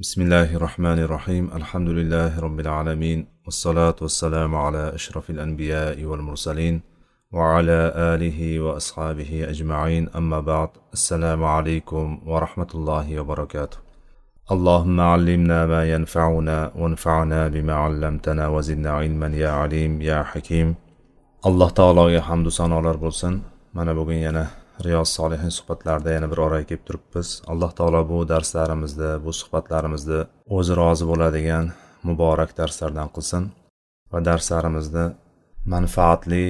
بسم الله الرحمن الرحيم الحمد لله رب العالمين والصلاة والسلام على أشرف الأنبياء والمرسلين وعلى آله وأصحابه أجمعين أما بعد السلام عليكم ورحمة الله وبركاته اللهم علمنا ما ينفعنا وانفعنا بما علمتنا وزدنا علما يا عليم يا حكيم alloh taologa hamdu sanolar bo'lsin. Mana bugun yana riyoz solihin suhbatlarida yana bir oraga kelib turibmiz. Alloh taolo bu darslarimizda bu suhbatlarimizni o'zi rozi bo'ladigan muborak darslardan qilsin va darslarimizni manfaatli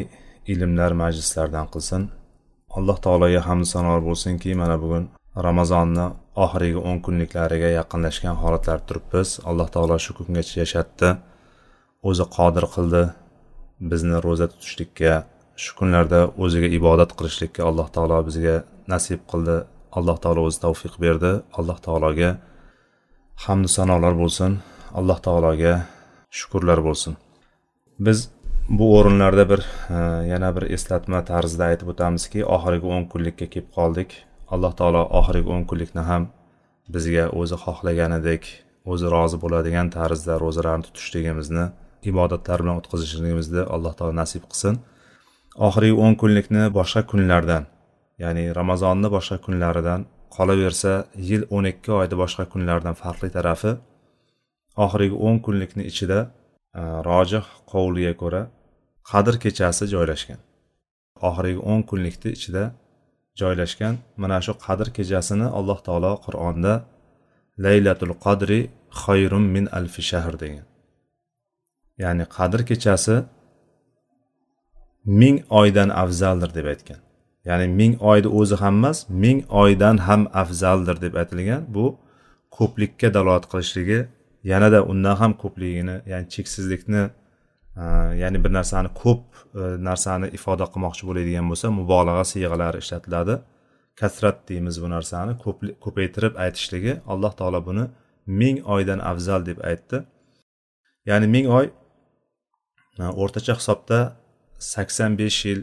ilmlar majlislaridan qilsin. Alloh taologa hamd sanolar bo'lsinki mana bugun ramazonni oxirgi o'n kunliklariga yaqinlashgan holatlarda turibmiz. Alloh taolo shu kungacha yashatdi o'zi qodir qildi bizni ro'za tutishlikka. Shu kunlarda o'ziga ibodat qilishlikka alloh taolo bizga nasib qildi. Alloh taolo o'zi tavfiq berdi. Alloh taologa hamdu sanolar bo'lsin. Alloh taologa shukurlar bo'lsin. Biz bu o'rinlarda bir e, yana bir eslatma tarzida aytib o'tamizki oxirgi o'n kunlikka kelib qoldik. Alloh taolo oxirgi o'n kunlikni ham bizga o'zi xohlaganidek o'zi rozi bo'ladigan tarzda ro'zalarni tutishligimizni ibodatlar bilan o'tkazishligimizni alloh taolo nasib qilsin. Oxirgi o'n kunlikni boshqa kunlardan ya'ni ramazonni boshqa kunlaridan qolaversa yil o'n ikki oyni boshqa kunlardan farqli tarafi oxirgi o'n kunlikni ichida e, rojih qovliga ko'ra qadr kechasi joylashgan. Oxirgi o'n kunlikni ichida joylashgan mana shu qadr kechasini alloh taolo qur'onda laylatul qadri xayrun min alfi shahr degan. Ya'ni qadr kechasi ming oydan afzaldir deb aytgan. Ya'ni ming oyni o'zi ham emas ming oydan ham afzaldir deb aytilgan bu ko'plikka dalolat qilishligi yanada undan ham ko'pligini ya'ni cheksizlikni ya'ni bir narsani ko'p e, narsani ifoda qilmoqchi bo'ladigan bo'lsa mubolag'a siyg'alari ishlatiladi. Kasrat deymiz bu narsani ko'paytirib aytishligi alloh taolo buni ming oydan afzal deb aytdi. Ya'ni ming oy o'rtacha hisobda sakson besh yil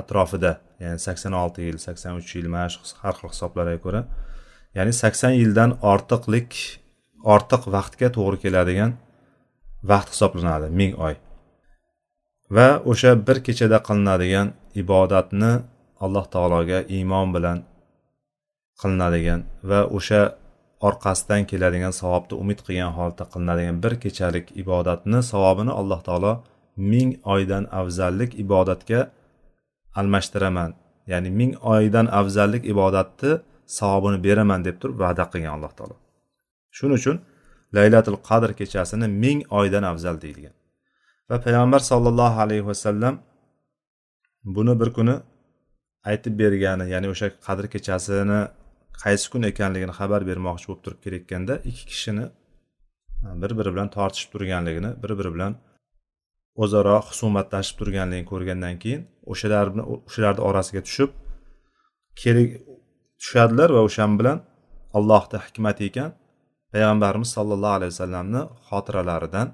atrofida ya'ni sakson olti yil sakson uch yil mana shu har xil hisoblarga ko'ra ya'ni sakson yildan ortiqlik ortiq vaqtga to'g'ri keladigan vaqt hisoblanadi ming oy. Va o'sha bir kechada qilinadigan ibodatni alloh taologa iymon bilan qilinadigan va o'sha orqasidan keladigan savobni umid qilgan holda qilinadigan bir kechalik ibodatni savobini alloh taolo ming oydan afzallik ibodatga almashtiraman. Ya'ni ming oydan afzallik ibodatni savobini beraman deb turib va'da qilgan alloh taolo. Shuning uchun laylatul qadr kechasini ming oydan afzal deyilgan. Va payg'ambar sollallohu alayhi vasallam buni bir kuni aytib bergani ya'ni o'sha qadr kechasini qaysi kun ekanligini xabar bermoqchi bo'lib turib kelayotganda ikki kishini bir biri bilan tortishib turganligini bir biri bilan o'zaro husumatlashib turganligini ko'rgandan keyin o'shalar o'shalarni orasiga tushib kerak tushadilar va o'shan bilan allohni hikmati ekan payg'ambarimiz sollallohu alayhi vasallamni xotiralaridan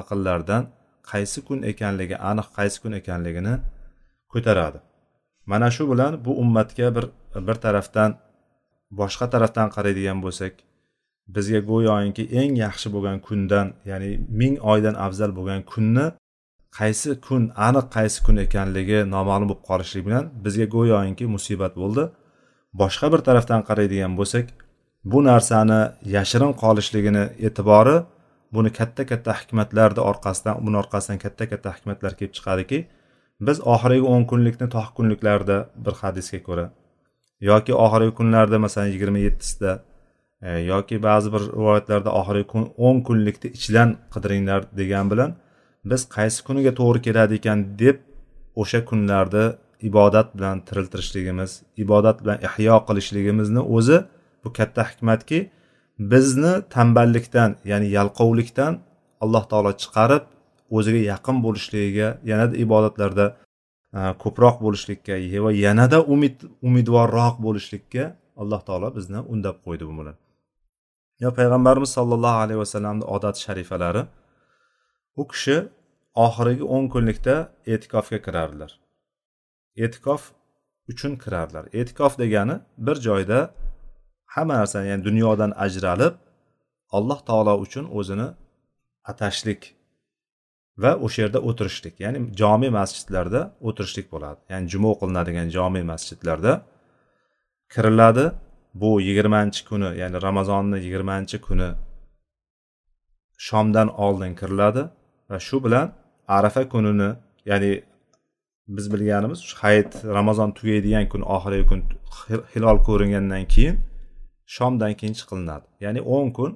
aqllaridan qaysi kun ekanligi aniq qaysi kun ekanligini ko'taradi. Mana shu bilan bu ummatga bir bir tarafdan boshqa tarafdan qaraydigan bo'lsak bizga go'yoki eng yaxshi bo'lgan kundan ya'ni ming oydan afzal bo'lgan kunni qaysi kun aniq qaysi kun ekanligi noma'lum bo'lib qolishligi bilan bizga go'yoki musibat bo'ldi. Boshqa bir tarafdan qaraydigan bo'lsak bu narsani yashirin qolishligini e'tibori buni katta katta hikmatlarni orqasidan buni orqasidan katta katta hikmatlar kelib chiqadiki biz oxirgi o'n kunlikni toh kunliklarda bir hadisga ko'ra yoki oxirgi kunlarda masalan yigirma yettisida e, yoki ba'zi bir rivoyatlarda oxirgi kun o'n kunlikni ichidan qidiringlar degan bilan biz qaysi kuniga to'g'ri keladi ekan deb o'sha kunlarda ibodat bilan tiriltirishligimiz ibodat bilan ihyo qilishligimizni o'zi bu katta hikmatki bizni tanballikdan ya'ni yalqovlikdan alloh taolo chiqarib o'ziga yaqin bo'lishligiga yanada ibodatlarda ko'proq bo'lishlikka va yanada umid umidvorroq bo'lishlikka alloh taolo bizni undab qo'ydi bu bilan. Yo payg'ambarimiz sollallohu alayhi vasallamni odat sharifalari u kishi oxirgi o'n kunlikda e'tikofga kirardilar e'tikof uchun kirardilar e'tikof degani bir joyda hamma narsani ya'ni dunyodan ajralib alloh taolo uchun o'zini atashlik va o'sha yerda o'tirishlik. Ya'ni jome masjidlarda o'tirishlik bo'ladi. Ya'ni juma o'qilinadigan jome masjidlarda kiriladi. Bu yigirmanchi kuni ya'ni ramazonni yigirmanchi kuni shomdan oldin kiriladi va shu bilan arafa kunini ya'ni biz bilganimiz hayit ramazon tugaydigan kun oxirgi kun hilol ko'ringandan keyin shomdan keyin chiqilinadi. Ya'ni o'n kun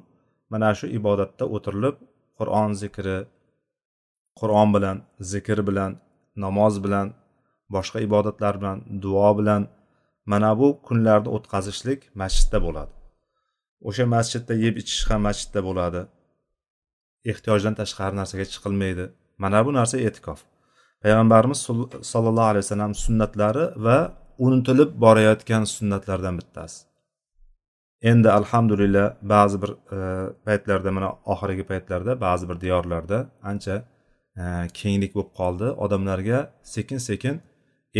mana shu ibodatda o'tirilib qur'on zikri qur'on bilan zikr bilan namoz bilan boshqa ibodatlar bilan duo bilan mana bu kunlarni o'tkazishlik masjidda bo'ladi. O'sha masjidda yeb ichish ham masjidda bo'ladi. Ehtiyojdan tashqari narsaga chiqilmaydi. Mana bu narsa e'tikof. Payg'ambarimiz sollallohu alayhi vasallam sunnatlari va unutilib borayotgan sunnatlardan bittasi. Endi alhamdulillah ba'zi bir e, paytlarda mana oxirgi paytlarda ba'zi bir diyorlarda ancha e, kenglik bo'lib qoldi. Odamlarga sekin sekin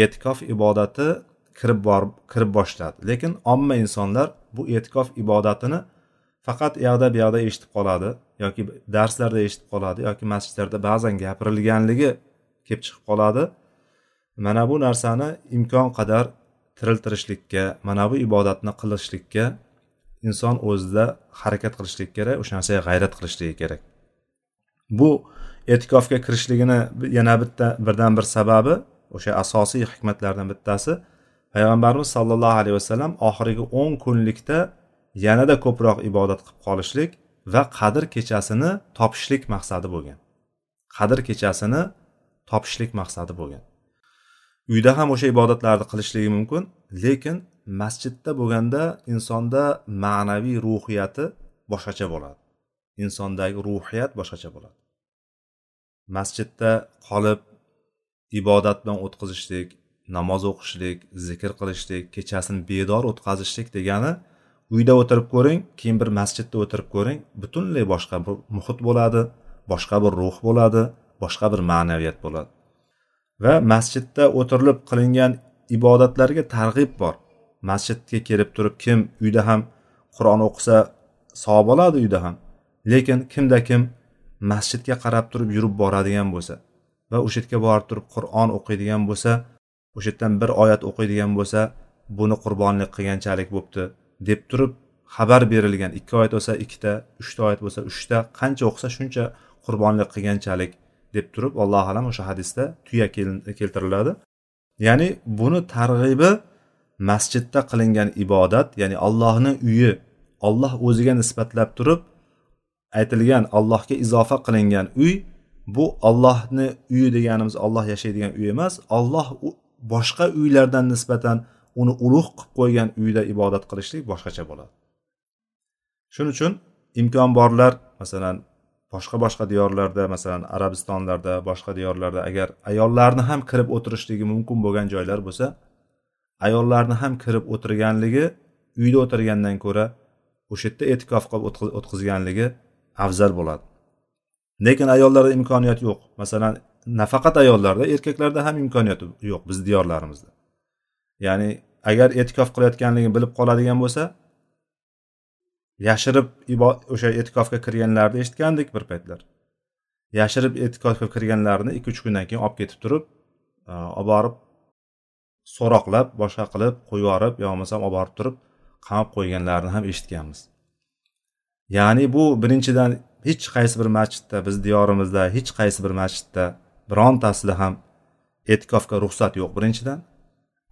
e'tikof ibodati kirib borib kirib boshladi. Lekin omma insonlar bu e'tikof ibodatini faqat u yoqda bu yoqda eshitib qoladi. Yoki darslarda eshitib qoladi yoki masjidlarda ba'zan gapirilganligi kelib chiqib qoladi. Mana bu narsani imkon qadar tiriltirishlikka mana bu ibodatni qilishlikka inson o'zida harakat qilishlik kerak o'sha narsaga g'ayrat qilishligi kerak. Bu e'tikofga kirishligini yana bitta birdan bir sababi o'sha asosiy hikmatlardan bittasi payg'ambarimiz sollallohu alayhi vasallam oxirgi o'n kunlikda yanada ko'proq ibodat qilib qolishlik va qadr kechasini topishlik maqsadi bo'lgan. Qadr kechasini topishlik maqsadi bo'lgan. Uyda ham o'sha ibodatlarni qilishligi mumkin lekin masjidda bo'lganda insonda ma'naviy ruhiyati boshqacha bo'ladi. Insondagi ruhiyat boshqacha bo'ladi. Masjidda qolib ibodat bilan o'tkazishlik namoz o'qishlik zikr qilishlik kechasini bedor o'tkazishlik degani uyda o'tirib ko'ring keyin bir masjidda o'tirib ko'ring. Butunlay boshqa bir muhit bo'ladi boshqa bir ruh bo'ladi boshqa bir ma'naviyat bo'ladi. Va masjidda o'tirilib qilingan ibodatlarga targ'ib bor. Masjidga kelib turib kim uyda ham qur'on o'qisa savob oladi uyda ham. Lekin kimda kim masjidga qarab turib yurib boradigan bo'lsa va o'sha yerga borib turib qur'on o'qiydigan bo'lsa o'sha yerdan bir oyat o'qiydigan bo'lsa buni qurbonlik qilganchalik bo'libdi. Deb turib xabar berilgan. Ikki oyat bo'lsa ikkita uchta oyat bo'lsa uchta qancha o'qisa shuncha qurbonlik qilganchalik deb turib allohu alam o'sha hadisda tuya keltiriladi. Ya'ni buni targ'ibi masjidda qilingan ibodat ya'ni allohni uyi olloh o'ziga nisbatlab turib aytilgan allohga izofa qilingan uy bu ollohni uyi deganimiz olloh yashaydigan uy emas olloh boshqa uylardan nisbatan uni ulug' qilib qo'ygan uyda ibodat qilishlik boshqacha bo'ladi. Shuning uchun imkon borlar masalan boshqa boshqa diyorlarda masalan arabistonlarda boshqa diyorlarda agar ayollarni ham kirib o'tirishligi mumkin bo'lgan joylar bo'lsa ayollarni ham kirib o'tirganligi uyda o'tirgandan ko'ra o'sha yerda e'tikof qilib o'tkazganligi afzal bo'ladi. Lekin ayollarda imkoniyat yo'q. Masalan nafaqat ayollarda erkaklarda ham imkoniyat yo'q biz diyorlarimizda. Ya'ni agar e'tikof qilayotganligini bilib qoladigan bo'lsa yashirib o'sha e'tikofga kirganlarni eshitgandik bir paytlar. Yashirib e'tikofga kirganlarni ikki uch kundan keyin olib ketib turib e, olib borib so'roqlab boshqa qilib qo'yib yuborib yo bo'lmasam olib borib turib qamab qo'yganlarini ham eshitganmiz. Ya'ni bu birinchidan hech qaysi bir masjidda biz diyorimizda hech qaysi bir masjidda birontasida ham e'tikofga ruxsat yo'q birinchidan.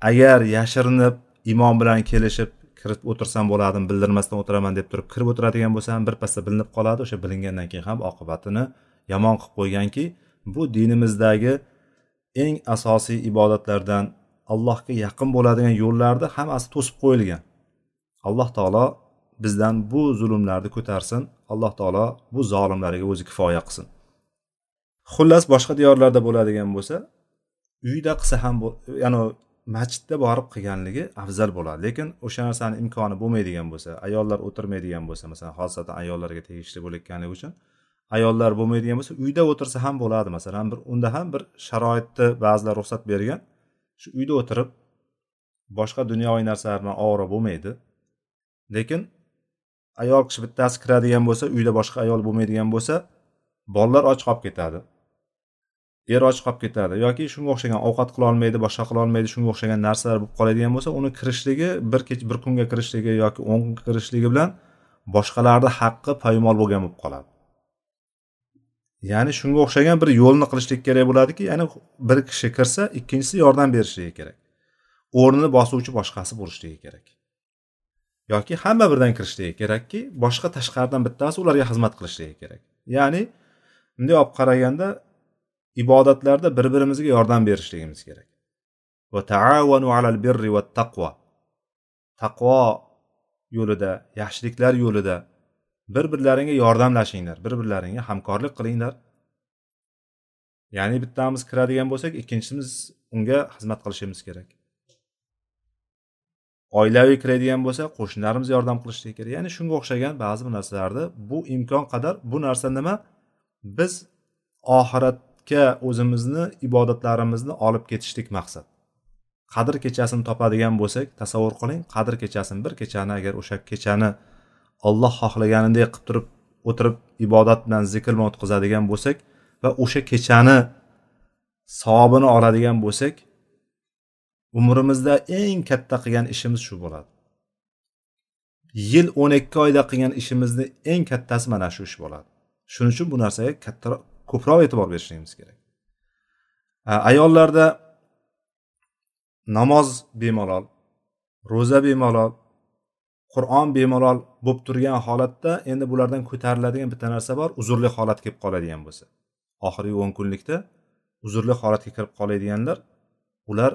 Agar yashirinib imom bilan kelishib kirib o'tirsam bo'ladimi bildirmasdan o'tiraman deb turib kirib o'tiradigan bo'lsa ham birpasda bilinib qoladi. O'sha bilingandan keyin ham oqibatini yomon qilib qo'yganki bu dinimizdagi eng asosiy ibodatlardan allohga yaqin bo'ladigan yo'llarni hammasi to'sib qo'yilgan. Alloh taolo bizdan bu zulmlarni ko'tarsin. Alloh taolo bu zolimlarga o'zi kifoya qilsin. Xullas boshqa diyorlarda bo'ladigan bo'lsa uyda qilsa ham ya'ni masjidda borib qilganligi afzal bo'ladi. Lekin o'sha narsani imkoni bo'lmaydigan bo'lsa ayollar o'tirmaydigan bo'lsa masalan xosatan ayollarga tegishli bo'layotganligi uchun ayollar bo'lmaydigan bo'lsa uyda o'tirsa ham bo'ladi. Masalan bir unda ham bir sharoitni ba'zilar ruxsat bergan shu uyda o'tirib boshqa dunyoviy narsalar bilan ovora bo'lmaydi. Lekin ayol kishi bittasi kiradigan bo'lsa uyda boshqa ayol bo'lmaydigan bo'lsa bolalar och qolib ketadi. Yer och qolib ketadi. Yoki shunga o'xshagan ovqat qilolmaydi boshqa qilolmaydi shunga o'xshagan narsalar bo'lib qoladigan bo'lsa uni kirishligi bir kech bir kunga kirishligi yoki o'n kunga kirishligi bilan boshqalarni haqqi poymol bo'lgan bo'lib qoladi. Ya'ni shunga o'xshagan bir yo'lni qilishlik kerak bo'ladiki ya'ni bir kishi kirsa ikkinchisi yordam berishligi kerak. O'rnini bosuvchi boshqasi bo'lishligi kerak. Yoki hamma birdan kirishligi kerakki boshqa tashqaridan bittasi ularga xizmat qilishligi kerak. Ya'ni bunday olib qaraganda ibodatlarda bir birimizga yordam berishligimiz kerak. Va taavanu alal birri va taqvo taqvo yo'lida yaxshiliklar yo'lida bir birlaringga yordamlashinglar bir birlaringga hamkorlik qilinglar. Ya'ni bittamiz kiradigan bo'lsak ikkinchimiz unga xizmat qilishimiz kerak. Oilaviy kiradigan bo'lsa qo'shnilarimiz yordam qilishligi kerak. Ya'ni shunga o'xshagan ba'zi bir narsalarni bu imkon qadar bu narsa nima? Biz oxirat oxiratga o'zimizni ibodatlarimizni olib ketishlik maqsad. Qadr kechasini topadigan bo'lsak tasavvur qiling qadr kechasini bir kechani agar o'sha kechani olloh xohlaganidek qilib turib o'tirib ibodat bilan zikr bilan o'tkazadigan bo'lsak va o'sha kechani savobini oladigan bo'lsak umrimizda eng katta qilgan ishimiz shu bo'ladi. Yil o'n ikki oyda qilgan ishimizni eng kattasi mana shu ish bo'ladi. Shuning uchun bu narsaga kattaroq ko'proq e'tibor berishligimiz kerak. Ayollarda namoz bemalol ro'za bemalol qur'on bemalol bo'lib turgan holatda endi bulardan ko'tariladigan bitta narsa bor uzrli holat kelib qoladigan bo'lsa. Oxirgi o'n kunlikda uzrli holatga kirib qoladiganlar ular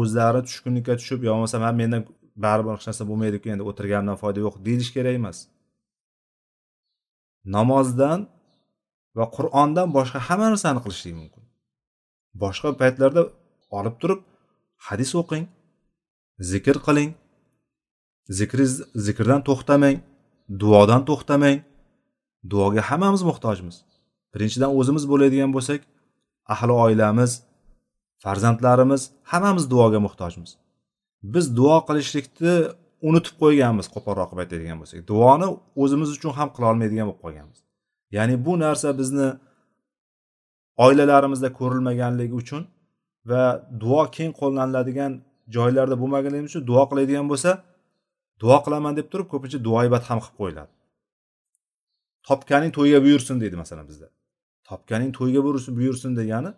o'zlari tushkunlikka tushib yo bo'lmasa man mendan baribir hech narsa bo'lmaydiku endi o'tirganimdan foyda yo'q deyish kerak emas. Namozdan va qur'ondan boshqa hamma narsani qilishlik mumkin. Boshqa paytlarda olib turib hadis o'qing zikr qiling zikriz zikrdan to'xtamang duodan to'xtamang. Duoga hammamiz muhtojmiz. Birinchidan o'zimiz bo'ladigan bo'lsak ahli oilamiz farzandlarimiz hammamiz duoga muhtojmiz. Biz duo qilishlikni unutib qo'yganmiz qo'polroq qilib aytadigan bo'lsak. Duoni o'zimiz uchun ham qilolmaydigan bo'lib qolganmiz. Ya'ni bu narsa bizni oilalarimizda ko'rilmaganligi uchun va duo keng qo'llaniladigan joylarda bo'lmaganligi uchun duo qiladigan bo'lsa duo qilaman deb turib ko'pincha duoibat ham qilib qo'yiladi. Topganing to'yga buyursin deydi masalan bizda. Topganing to'yga buyursin degani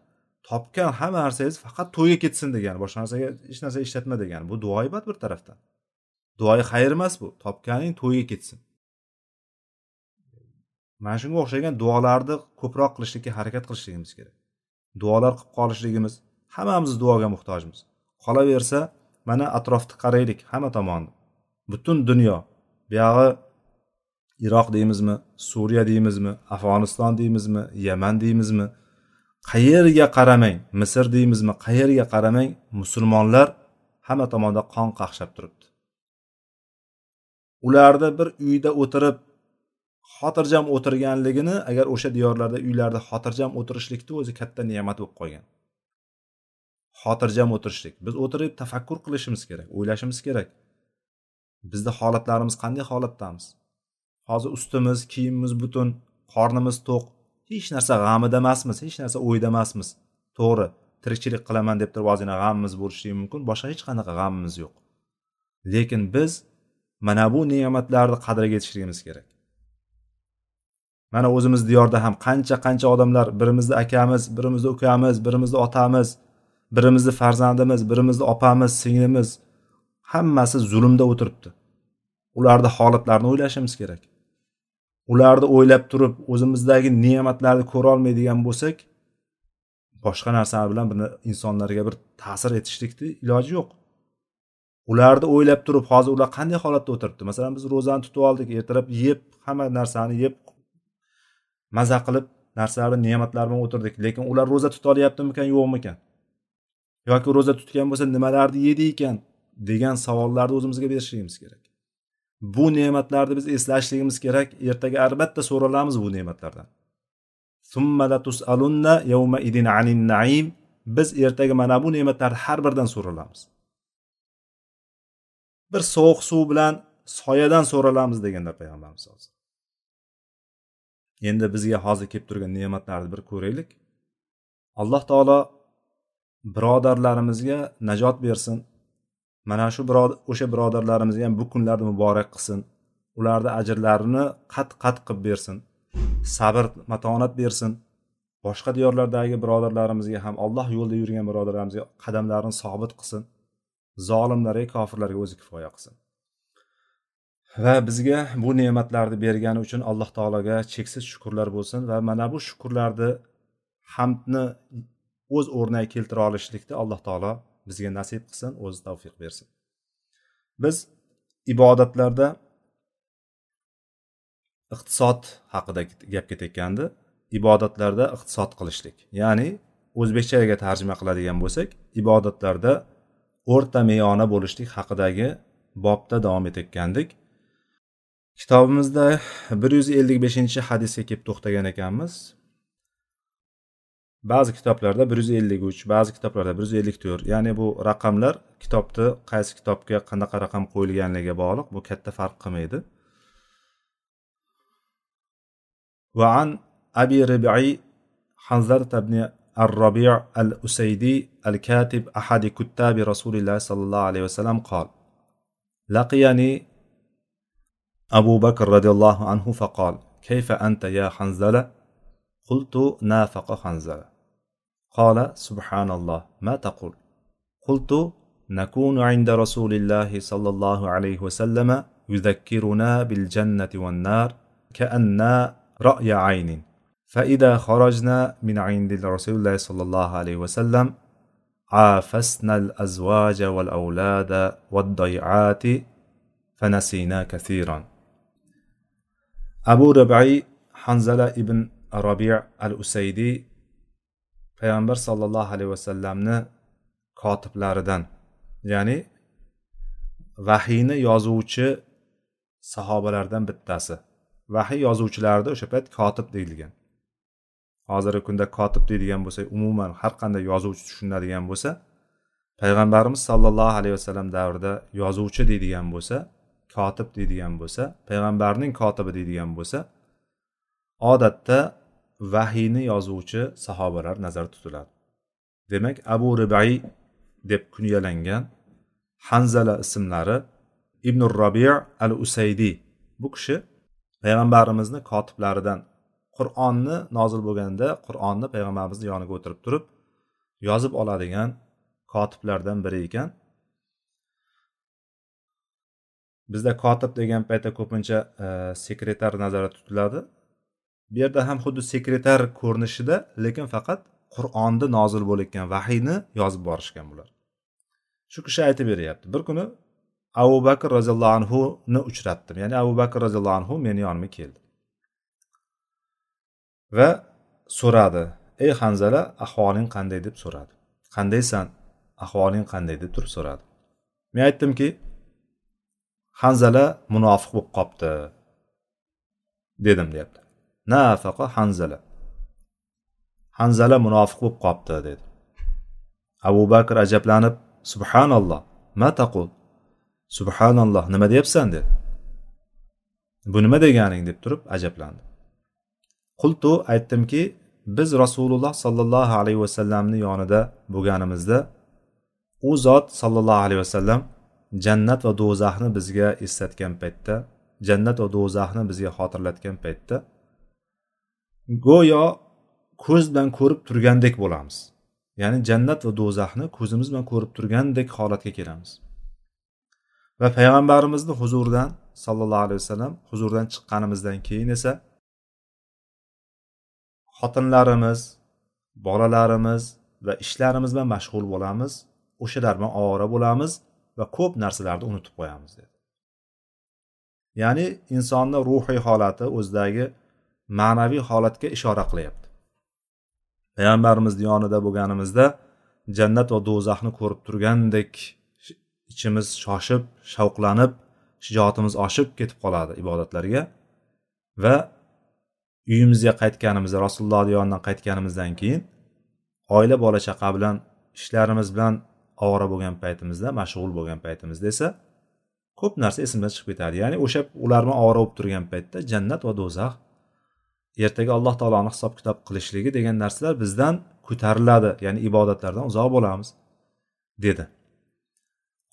topgan hamma narsangiz faqat to'yga ketsin degani boshqa narsaga hech narsa ishlatma degani. Bu duoibat bir tarafdan. Duoyi xayr emas bu topganing to'yga ketsin. Mana shunga o'xshagan duolarni ko'proq qilishlikka harakat qilishligimiz kerak. Duolar qilib qolishligimiz hammamiz duoga muhtojmiz. Qolaversa mana atrofni qaraylik hamma tomonni butun dunyo buyog'i iroq deymizmi suriya deymizmi afg'oniston deymizmi yaman deymizmi? Qayerga qaramang misr deymizmi qayerga qaramang musulmonlar hamma tomonda qon qaqshab turibdi. Ularni bir uyda o'tirib xotirjam o'tirganligini agar o'sha diyorlarda uylarda xotirjam o'tirishlikni o'zi katta ne'mat bo'lib qolgan. Xotirjam o'tirishlik. Biz o'tirib tafakkur qilishimiz kerak o'ylashimiz kerak. Bizni holatlarimiz qanday holatdamiz? Hozir ustimiz kiyimimiz butun qornimiz to'q. Hech narsa g'amida emasmiz hech narsa o'yda emasmiz. To'g'ri tirikchilik qilaman deb turib ozgina g'amimiz bo'lishi mumkin boshqa hech qanaqa g'amimiz yo'q. Lekin biz mana bu ne'matlarni qadriga yetishligimiz kerak. Mana o'zimiz diyorda ham qancha qancha odamlar birimizni akamiz birimizni ukamiz birimizni otamiz birimizni farzandimiz birimizni opamiz singlimiz hammasi zulmda o'tiribdi. Ularni holatlarini o'ylashimiz kerak. Ularni o'ylab turib o'zimizdagi ne'matlarni ko'rolmaydigan bo'lsak boshqa narsalar bilan bir insonlarga bir ta'sir etishlikni iloji yo'q. Ularni o'ylab turib hozir ular qanday holatda o'tiribdi? Masalan biz ro'zani tutib oldik ertalab yeb hamma narsani yeb maza qilib narsalarni ne'matlar bilan o'tirdik. Lekin ular ro'za tutolyaptimikan yo'qmikan? Yoki ro'za tutgan bo'lsa nimalarni yedi ekan degan savollarni o'zimizga berishligimiz kerak. Bu ne'matlarni biz eslashligimiz kerak. Ertaga albatta so'ralamiz bu ne'matlardan. Biz ertaga mana bu ne'matlarni har biridan so'ralamiz. Bir sovuq suv bilan soyadan so'ralamiz deganlar payg'ambarimiz endi bizga hozir kelib turgan ne'matlarni bir ko'raylik. Alloh taolo birodarlarimizga najot bersin. Mana shu o'sha birodarlarimizga ham bu kunlarni muborak qilsin. Ularni ajrlarini qat qat qilib bersin. Sabr matonat bersin. Boshqa diyorlardagi birodarlarimizga ham alloh yo'lida yurgan birodarlarimizga qadamlarini sobit qilsin. Zolimlarga kofirlarga o'zi kifoya qilsin. Va bizga bu ne'matlarni bergani uchun alloh taologa cheksiz shukurlar bo'lsin va mana bu shukurlarni hamdni o'z o'rniga keltira olishlikni alloh taolo bizga nasib qilsin o'zi tavfiq bersin. Biz ibodatlarda iqtisod haqida gap ketayotgandi. Ibodatlarda iqtisod qilishlik ya'ni o'zbekchaga tarjima qiladigan bo'lsak ibodatlarda o'rta meyona bo'lishlik haqidagi bobda davom etayotgandik. kitobimizda bir yuz ellik beshinchi hadisga kelib to'xtagan ekanmiz ba'zi kitoblarda bir yuz ellik uch ba'zi kitoblarda bir yuz ellik to'rt ya'ni bu raqamlar kitobni qaysi kitobga qanaqa raqam qo'yilganligiga bog'liq bu katta farq qilmaydi وعن أبي ربعي حنظلة بن الربيع الأسيدي الكاتب أحد كتاب رسول الله صلى الله عليه وسلم قال لقيني أبو بكر رضي الله عنه فقال كيف أنت يا حنزلة؟ قلت نافق حنزلة. قال سبحان الله ما تقول؟ قلت نكون عند رسول الله صلى الله عليه وسلم يذكرنا بالجنة والنار كأن رأي عين. فإذا خرجنا من عند رسول الله صلى الله عليه وسلم عافسنا الأزواج والأولاد والضيعات فنسينا كثيرا. abu rabai hanzala ibn robi al usaydiy payg'ambar sollallohu alayhi vasallamni kotiblaridan ya'ni vahiyni yozuvchi sahobalardan bittasi. Vahiy yozuvchilarida o'sha payt kotib deyilgan. Hozirgi kunda kotib deydigan bo'lsak umuman har qanday yozuvchi tushuniladigan bo'lsa payg'ambarimiz sollallohu alayhi vasallam davrida yozuvchi deydigan bo'lsa kotib deydigan bo'lsa payg'ambarning kotibi deydigan bo'lsa odatda vahiyni yozuvchi sahobalar nazarda tutiladi. Demak abu ribai deb kunyalangan hanzala ismlari ibn robi al usaydiy bu kishi payg'ambarimizni kotiblaridan qur'onni nozil bo'lganda qur'onni payg'ambarimizni yoniga o'tirib turib yozib oladigan kotiblardan biri ekan. Bizda kotib degan paytda ko'pincha e, sekretar nazarda tutiladi. Bu yerda ham xuddi sekretar ko'rinishida lekin faqat qur'onni nozil bo'layotgan vahiyni yozib borishgan bular. Shu kishi aytib beryapti. Bir kuni abu bakr roziyallohu anhuni uchratdim. Ya'ni abu bakr roziyallohu anhu meni yonimga keldi. Va so'radi ey hanzala ahvoling qanday? deb so'radi. Qandaysan? Ahvoling qanday? deb turib so'radi. Men aytdimki hanzala munofiq bo'lib qolibdi dedim deyapti. Nafaqa hanzala. Hanzala munofiq bo'lib qolibdi dedi. Abu bakr ajablanib subhanalloh ma taqul? Subhanalloh nima deyapsan? dedi. Bu nima deganing? deb turib ajablandi. Qultu aytdimki biz rasululloh sollallohu alayhi vasallamni yonida bo'lganimizda u zot sollallohu alayhi vasallam jannat va do'zaxni bizga eslatgan paytda jannat va do'zaxni bizga xotirlatgan paytda go'yo ko'z bilan ko'rib turgandek bo'lamiz. Ya'ni jannat va do'zaxni ko'zimiz bilan ko'rib turgandek holatga kelamiz. Va payg'ambarimizni huzuridan sollallohu alayhi vasallam huzuridan chiqqanimizdan keyin esa xotinlarimiz bolalarimiz va ishlarimiz bilan mashg'ul bo'lamiz o'shalar bilan ovora bo'lamiz. Va ko'p narsalarni unutib qo'yamiz dedi. Ya'ni insonni ruhiy holati o'zidagi ma'naviy holatga ishora qilyapti. Payg'ambarimizni yonida bo'lganimizda jannat va do'zaxni ko'rib turgandek ichimiz shoshib shavqlanib shijoatimiz oshib ketib qoladi ibodatlarga va uyimizga qaytganimizda rasulullohni yonidan qaytganimizdan keyin oila bola chaqa bilan ishlarimiz bilan ovora bo'lgan paytimizda mashg'ul bo'lgan paytimizda esa ko'p narsa esimizdan chiqib ketadi. Ya'ni o'sha ular bilan ovora bo'lib turgan paytda jannat va do'zax ertaga alloh taoloni hisob kitob qilishligi degan narsalar bizdan ko'tariladi. Ya'ni ibodatlardan uzoq bo'lamiz dedi.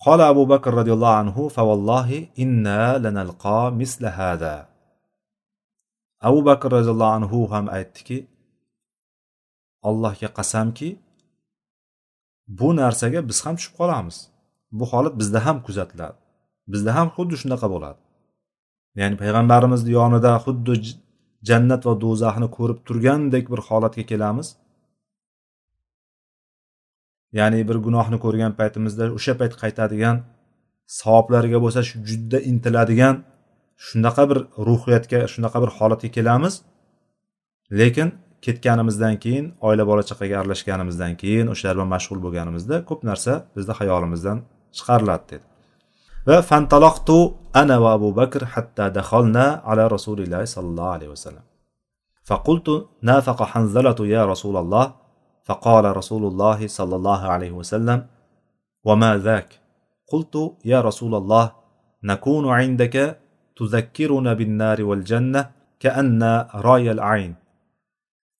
Qola abu bakr roziyallohu anhu favallohi inna lanalqo mislahada abu bakr roziyallohu anhu ham aytdiki allohga qasamki bu narsaga biz ham tushib qolamiz. Bu holat bizda ham kuzatiladi. Bizda ham xuddi shunaqa bo'ladi. Ya'ni payg'ambarimizni yonida xuddi jannat va do'zaxni ko'rib turgandek bir holatga kelamiz. Ya'ni bir gunohni ko'rgan paytimizda o'sha payt qaytadigan savoblarga bo'lsa shu juda intiladigan shunaqa bir ruhiyatga shunaqa bir holatga kelamiz. Lekin ketganimizdan keyin oila bola chaqaga aralashganimizdan keyin o'shalar bilan mashg'ul bo'lganimizda ko'p narsa bizni hayolimizdan chiqariladi dedi va fantaloqtu ana va abu bakr hatta daxolna ala rasulillahi sollallohu alayhi vasallam فقلت نافق حنزلة يا رسول الله فقال رسول الله صلى الله عليه وسلم وما ذاك قلت يا رسول الله نكون عندك تذكرنا بالنار والجنة كأن راي العين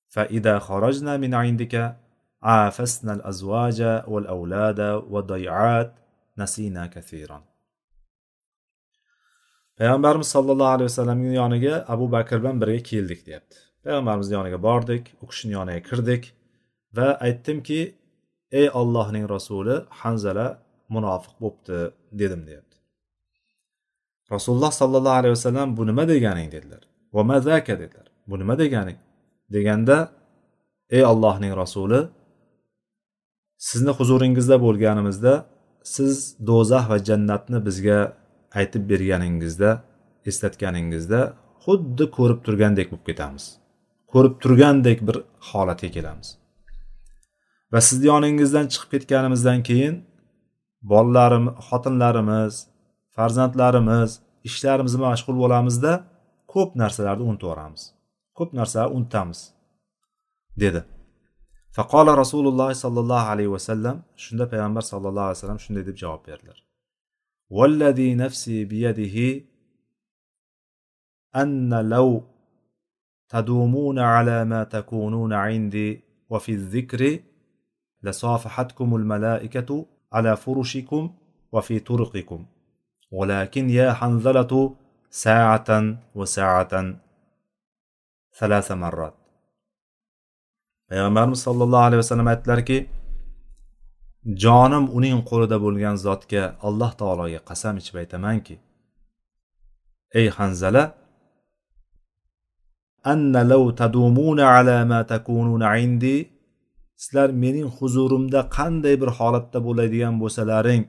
فإذا خرجنا من عندك عافسنا الأزواج والأولاد والضيعات نسينا كثيرا payg'ambarimiz sollallohu alayhi vasallamning yoniga abu bakr bilan birga keldik deyapti payg'ambarimizni yoniga bordik u kishini yoniga kirdik va aytdimki ey ollohning rasuli hanzala munofiq bo'libdi dedim deyapti rasululloh sollallohu alayhi vasallam bu nima deganing dedilar va mazaka dedilar bu nima deganing Deganda ey allohning rasuli sizni huzuringizda bo'lganimizda siz do'zax va jannatni bizga aytib berganingizda eslatganingizda xuddi ko'rib turgandek bo'lib ketamiz. Ko'rib turgandek bir holatga kelamiz. Va sizni yoningizdan chiqib ketganimizdan keyin bolalarimiz xotinlarimiz farzandlarimiz ishlarimiz bilan mashg'ul bo'lamizda ko'p narsalarni unutib yuboramiz. كوب نرسا اون تامس. ديدا. فقال رسول الله صلى الله عليه وسلم شنو پیغمبر صلى الله عليه وسلم شنو ديب جواب بيرلر. والذي نفسي بيده أن لو تدومون على ما تكونون عندي وفي الذكر لصافحتكم الملائكة على فرشكم وفي طرقكم. ولكن يا حنظلة ساعة وساعة. salasa marrat. Payg'ambarimiz sollallohu alayhi vasallam aytdilarki jonim uning qo'lida bo'lgan zotga alloh taologa qasam ichib aytamanki ey hanzala anna law tadumuna ala ma takununa indi sizlar mening huzurimda qanday bir holatda bo'ladigan bo'lsalaring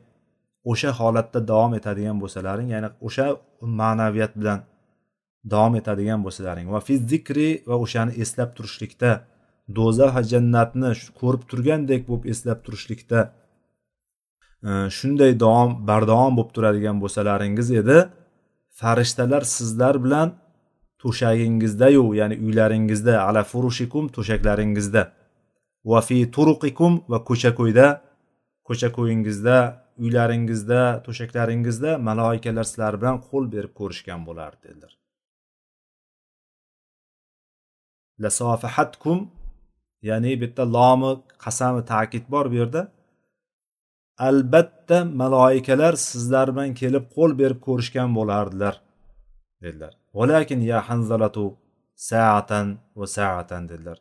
o'sha holatda davom etadigan bo'lsalaring ya'ni o'sha ma'naviyat bilan davom etadigan bo'lsalaring va fi zikri va o'shani eslab turishlikda do'zax va jannatni ko'rib turgandek bo'lib eslab turishlikda e, shunday davom bardavom bo'lib turadigan bo'lsalaringiz edi. Farishtalar sizlar bilan to'shagingizdayu ya'ni uylaringizda ala furushikum to'shaklaringizda. Va fi turuqikum va ko'cha ko'yda ko'cha ko'yingizda uylaringizda to'shaklaringizda maloikalar sizlar bilan qo'l berib ko'rishgan bo'lardi dedilar lasofahatkum ya'ni bu yerda lomi qasami ta'kid bor bu yerda. Albatta maloikalar sizlar bilan kelib qo'l berib ko'rishgan bo'lardilar dedilar. Valakin ya hanzalatu saatan va saatan dedilar.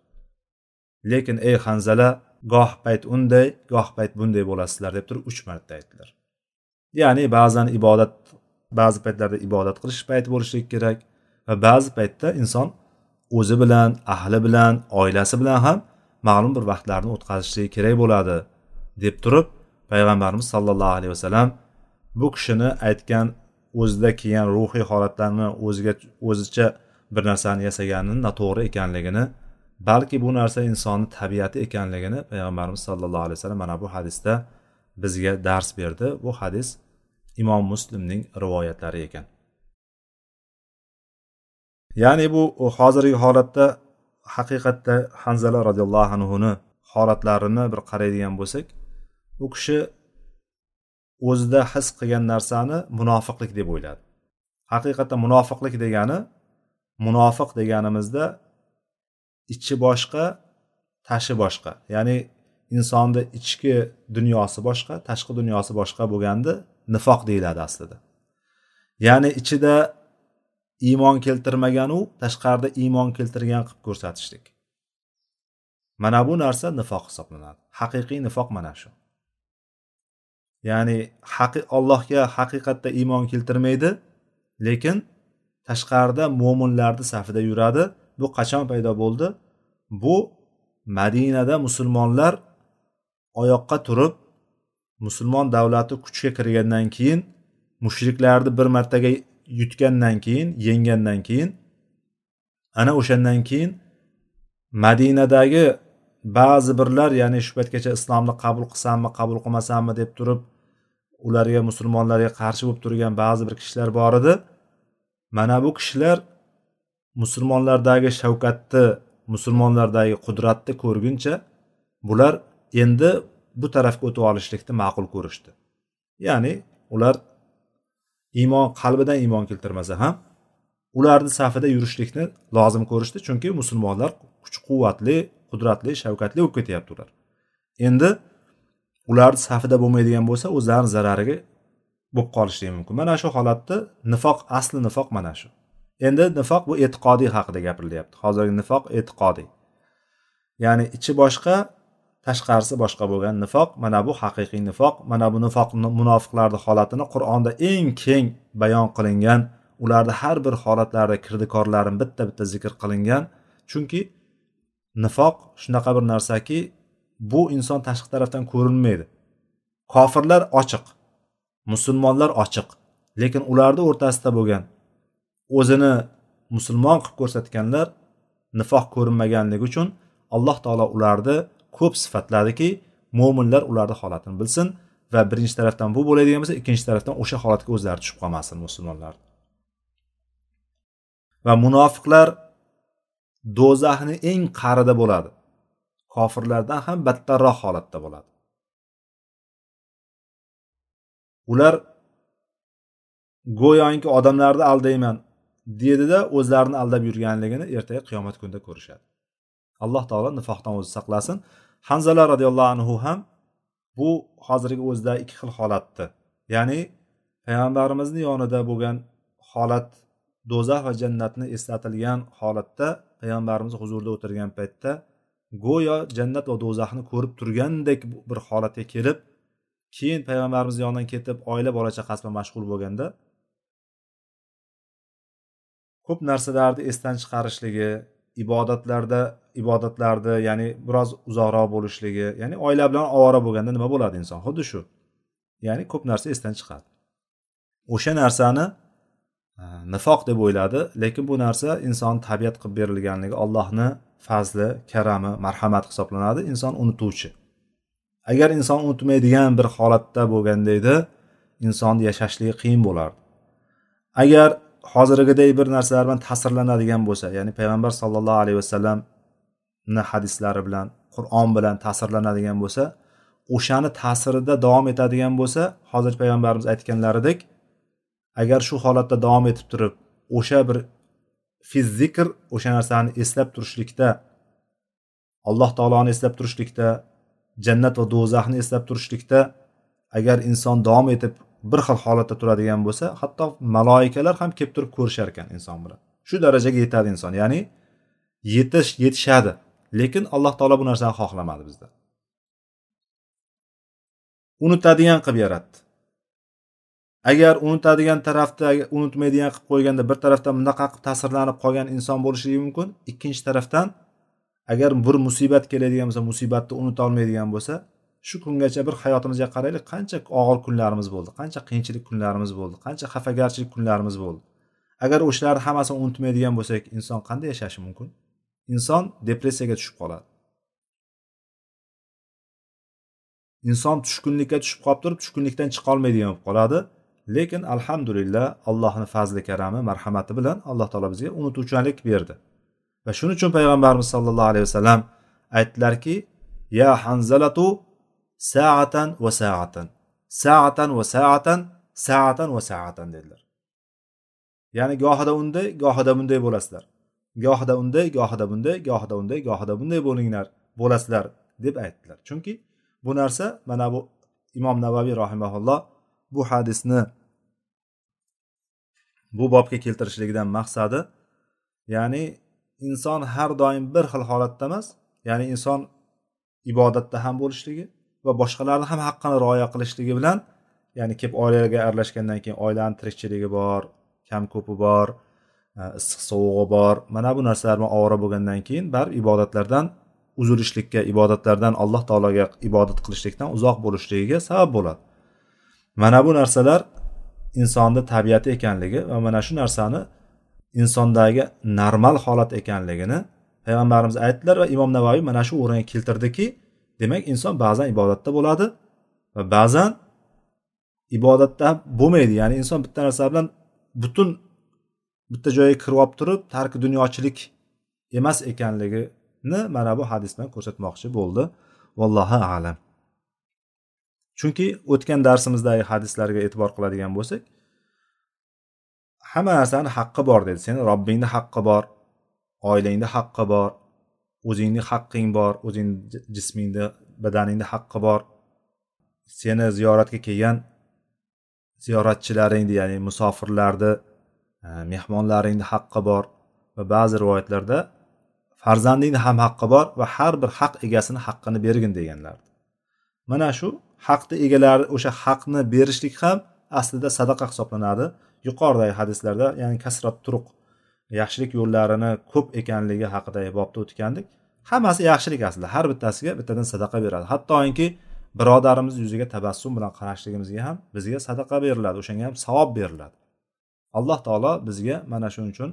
Lekin ey hanzala goh payt unday goh payt bunday bo'lasizlar deb turib uch marta aytdilar. Ya'ni ba'zan ibodat ba'zi paytlarda ibodat qilish payti bo'lishligi kerak va ba'zi paytda inson o'zi bilan ahli bilan oilasi bilan ham ma'lum bir vaqtlarni o'tkazishligi kerak bo'ladi deb turib payg'ambarimiz sollallohu alayhi vasallam bu kishini aytgan o'zida kelgan ruhiy holatlarni o'ziga o'zicha bir narsani yasaganini noto'g'ri ekanligini balki bu narsa insonni tabiati ekanligini payg'ambarimiz sollallohu alayhi vasallam mana bu hadisda bizga dars berdi. Bu hadis imom muslimning rivoyatlari ekan. Ya'ni bu hozirgi holatda haqiqatda hanzala roziyallohu anhuni holatlarini bir qaraydigan bo'lsak u kishi o'zida his qilgan narsani munofiqlik deb o'yladi. Haqiqatda munofiqlik degani munofiq deganimizda ichi boshqa tashi boshqa. Ya'ni insonni ichki dunyosi boshqa tashqi dunyosi boshqa bo'lganda nifoq deyiladi aslida. Ya'ni ichida iymon keltirmaganu tashqarida iymon keltirgan qilib ko'rsatishlik. Mana bu narsa nifoq hisoblanadi. Haqiqiy nifoq mana shu. Ya'ni haqi allohga haqiqatda iymon keltirmaydi lekin tashqarida mo'minlarni safida yuradi. Bu qachon paydo bo'ldi? Bu madinada musulmonlar oyoqqa turib musulmon davlati kuchga kirgandan keyin mushriklarni bir martaga yutgandan keyin yenggandan keyin ana o'shandan keyin madinadagi ba'zi birlar ya'ni shu paytgacha islomni qabul qilsammi qabul qilmasammi deb turib ularga musulmonlarga qarshi bo'lib turgan ba'zi bir kishilar bor edi. Mana bu kishilar musulmonlardagi shavkatni musulmonlardagi qudratni ko'rguncha bular endi bu tarafga o'tib olishlikni ma'qul ko'rishdi. Ya'ni ular iymon qalbidan iymon keltirmasa ham ularni safida yurishlikni lozim ko'rishdi chunki musulmonlar kuch quvvatli qudratli shavkatli bo'lib ketyapti ular. Endi ularni safida bo'lmaydigan bo'lsa o'zlarini zarariga bo'lib qolishligi mumkin. Mana shu holatda nifoq asli nifoq mana shu. Endi nifoq bu e'tiqodiy haqida gapirilyapti hozirgi nifoq e'tiqodiy. Ya'ni ichi boshqa tashqarisi boshqa bo'lgan nifoq mana bu haqiqiy nifoq mana bu nifoq munofiqlarni holatini qur'onda eng keng bayon qilingan ularni har bir holatlarida kirdikorlari bitta bitta zikr qilingan. Chunki nifoq shunaqa bir narsaki bu inson tashqi tarafdan ko'rinmaydi. Kofirlar ochiq musulmonlar ochiq lekin ularni o'rtasida bo'lgan o'zini musulmon qilib ko'rsatganlar nifoq ko'rinmaganligi uchun alloh taolo ularni ko'p sifatlariki mo'minlar ularni holatini bilsin va birinchi tarafdan bu bo'ladigan bo'lsa ikkinchi tarafdan o'sha holatga o'zlari tushib qolmasin musulmonlar. Va munofiqlar do'zaxni eng qa'rida bo'ladi. Kofirlardan ham battarroq holatda bo'ladi. Ular go'yoki odamlarni aldayman dedida o'zlarini aldab yurganligini ertaga qiyomat kunida ko'rishadi. Alloh taolo nifoqdan o'zi saqlasin. Hanzala roziyallohu anhu ham bu hozirgi o'zida ikki xil holatni ya'ni payg'ambarimizni yonida bo'lgan holat do'zax va jannatni eslatilgan holatda payg'ambarimiz huzurida o'tirgan paytda go'yo jannat va do'zaxni ko'rib turgandek bir holatga kelib keyin payg'ambarimiz yonidan ketib oila bola chaqasi bilan mashg'ul bo'lganda ko'p narsalarni esdan chiqarishligi ibodatlarda ibodatlarni ya'ni biroz uzoqroq bo'lishligi ya'ni oila bilan ovora bo'lganda nima bo'ladi inson? Xuddi shu. Ya'ni ko'p narsa esdan chiqadi. O'sha narsani nifoq deb o'yladi lekin bu narsa inson tabiat qilib berilganligi allohni fazli karami marhamati hisoblanadi inson unutuvchi. Agar inson unutmaydigan bir holatda bo'lganda edi insonni yashashligi qiyin bo'lardi. Agar hozirgiday bir narsalar bilan ta'sirlanadigan bo'lsa ya'ni payg'ambar sollallohu alayhi vasallamni hadislari bilan qur'on bilan ta'sirlanadigan bo'lsa o'shani ta'sirida davom etadigan bo'lsa hozir payg'ambarimiz aytganlaridek agar shu holatda davom etib turib o'sha bir fizzikr o'sha narsani eslab turishlikda alloh taoloni eslab turishlikda jannat va do'zaxni eslab turishlikda agar inson davom etib bir xil holatda turadigan bo'lsa hatto maloikalar ham kelib turib ko'rishar ekan inson bilan. Shu darajaga yetadi inson ya'ni yetish yetishadi. Lekin alloh taolo bu narsani xohlamadi bizda. Unutadigan qilib yaratdi. Agar unutadigan tarafda unutmaydigan qilib qo'yganda bir tarafdan bunaqa qilib ta'sirlanib qolgan inson bo'lishligi mumkin ikkinchi tarafdan agar bir musibat keladigan bo'lsa musibatni unutolmaydigan bo'lsa shu kungacha bir hayotimizga qaraylik qancha og'ir kunlarimiz bo'ldi qancha qiyinchilik kunlarimiz bo'ldi qancha xafagarchilik kunlarimiz bo'ldi. Agar o'shalarni hammasini unutmaydigan bo'lsak inson qanday yashashi mumkin? Inson depressiyaga tushib qoladi. Inson tushkunlikka tushib qolib turib tushkunlikdan chiqolmaydigan bo'lib qoladi. Lekin alhamdulillah allohni fazli karami marhamati bilan alloh taolo bizga unutuvchanlik berdi. Va shuning uchun payg'ambarimiz sollallohu alayhi vasallam aytdilarki ya hanzalatu saatan va saatan. Saatan va saatan saatan va saatan dedilar. Ya'ni gohida unday gohida bunday bo'lasizlar. Gohida unday gohida bunday gohida unday gohida bunday bo'linglar bo'lasizlar deb aytdilar. Chunki bu narsa mana bu imom navaviy rahimaulloh bu hadisni bu bobga keltirishligidan maqsadi ya'ni inson har doim bir xil holatda emas ya'ni inson ibodatda ham bo'lishligi va boshqalarni ham haqqini rioya qilishligi bilan ya'ni kelib oilaga aralashgandan keyin oilani tirikchiligi bor kam ko'pi bor e, issiq sovug'i bor mana bu narsalar bilan ovora bo'lgandan keyin baribir ibodatlardan uzilishlikka ibodatlardan alloh taologa ibodat qilishlikdan uzoq bo'lishligiga sabab bo'ladi. Mana bu narsalar insonni tabiati ekanligi va mana shu narsani insondagi normal holat ekanligini payg'ambarimiz aytdilar va imom navoiy mana shu o'ringa keltirdiki demak inson ba'zan ibodatda bo'ladi va ba'zan ibodatda bo'lmaydi. Ya'ni inson bitta narsa bilan butun bitta joyga kirib olib turib tarki dunyochilik emas ekanligini mana bu hadis bilan ko'rsatmoqchi bo'ldi. Vallohu alam. Chunki o'tgan darsimizdagi hadislarga e'tibor qiladigan bo'lsak hamma narsani haqqi bor dedi. Seni robbingni haqqi bor oilangni haqqi bor o'zingni haqqing bor o'zing jismingni badaningni haqqi bor. Seni ziyoratga kelgan ziyoratchilaringni ya'ni musofirlarni e, mehmonlaringni haqqi bor va ba'zi rivoyatlarda farzandingni ham haqqi bor va har bir haq egasini haqqini bergin deganlar mana shu haqni egalari o'sha haqni berishlik ham aslida sadaqa hisoblanadi. Yuqoridagi hadislarda ya'ni kasrat turuq yaxshilik yo'llarini ko'p ekanligi haqidagi bobda o'tgandik. Hammasi yaxshilik aslida. Har bittasiga bittadan sadaqa beradi. Hattoki birodarimiz yuziga tabassum bilan qarashligimizga ham bizga sadaqa beriladi. O'shanga ham savob beriladi. Alloh taolo bizga mana shuning uchun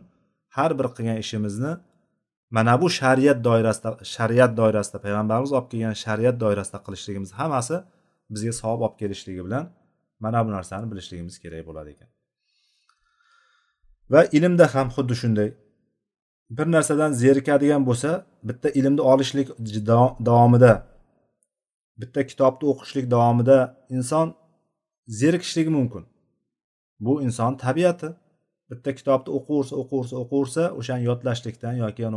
har bir qilgan ishimizni mana bu shariat doirasida shariat doirasida payg'ambarimiz olib kelgan shariat doirasida qilishligimiz hammasi bizga savob olib kelishligi bilan mana bu narsani bilishligimiz kerak bo'ladi ekan. Va ilmda ham xuddi shunday. Bir narsadan zerikadigan bo'lsa bitta ilmni olishlik davomida bitta kitobni o'qishlik davomida inson zerikishligi mumkin. Bu inson tabiati. Bitta kitobni o'qiversa o'qiversa o'qiversa o'shani yodlashlikdan yoki e,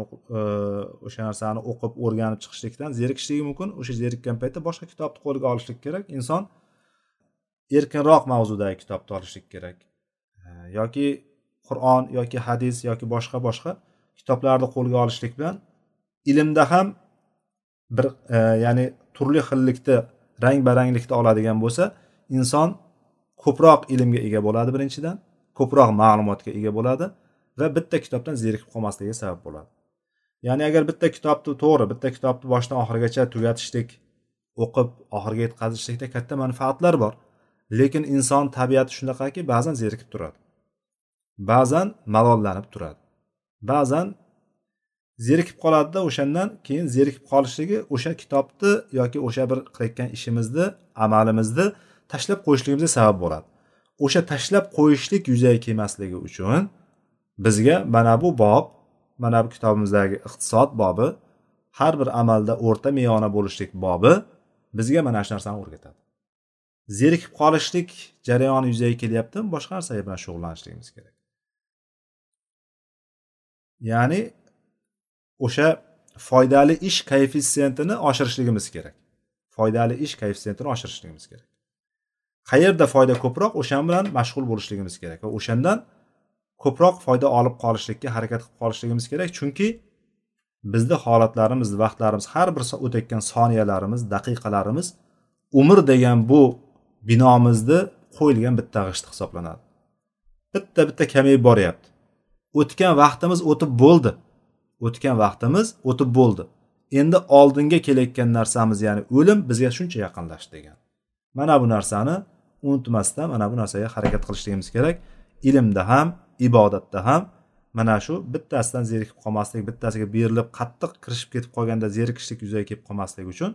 o'sha narsani o'qib o'rganib chiqishlikdan zerikishligi mumkin. O'sha zerikkan paytda boshqa kitobni qo'lga olishlik kerak. Inson erkinroq mavzudagi kitobni olishlik kerak. E, yoki qur'on yoki hadis yoki boshqa boshqa kitoblarni qo'lga olishlik bilan ilmda ham bir e, ya'ni turli xillikda rang baranglikda oladigan bo'lsa inson ko'proq ilmga ega bo'ladi birinchidan ko'proq ma'lumotga ega bo'ladi va bitta kitobdan zerikib qolmasligiga sabab bo'ladi. Ya'ni agar bitta kitobni to'g'ri bitta kitobni boshidan oxirigacha tugatishlik o'qib oxiriga yetkazishlikda katta manfaatlar bor. Lekin inson tabiati shunaqaki ba'zan zerikib turadi. Ba'zan malollanib turadi. Ba'zan zerikib qoladida o'shandan keyin zerikib qolishligi o'sha kitobni yoki o'sha bir qilayotgan ishimizni amalimizni tashlab qo'yishligimizga sabab bo'ladi. O'sha tashlab qo'yishlik yuzaga kelmasligi uchun bizga mana bu bob mana bu kitobimizdagi iqtisod bobi har bir amalda o'rta meyona bo'lishlik bobi bizga mana shu narsani o'rgatadi. Zerikib qolishlik jarayoni yuzaga kelyaptimi? Boshqa narsa bilan shug'ullanishligimiz kerak. Ya'ni o'sha foydali ish koeffitsiyentini oshirishligimiz kerak. Foydali ish koeffitsiyentini oshirishligimiz kerak. Qayerda foyda ko'proq o'sha bilan mashg'ul bo'lishligimiz kerak va o'shandan ko'proq foyda olib qolishlikka harakat qilib qolishligimiz kerak. Chunki bizni holatlarimiz vaqtlarimiz har bir o'tayotgan soniyalarimiz daqiqalarimiz umr degan bu binomizni qo'yilgan bitta g'isht hisoblanadi. Bitta bitta kamayib boryapti. O'tgan vaqtimiz o'tib bo'ldi. O'tgan vaqtimiz o'tib bo'ldi. Endi oldinga kelayotgan narsamiz ya'ni o'lim bizga shuncha yaqinlashdi degan. Mana bu narsani unutmasdan mana bu narsaga harakat qilishligimiz kerak. Ilmda ham ibodatda ham mana shu bittasidan zerikib qolmaslik bittasiga berilib qattiq kirishib ketib qolganda zerikishlik yuzaga kelib qolmaslik uchun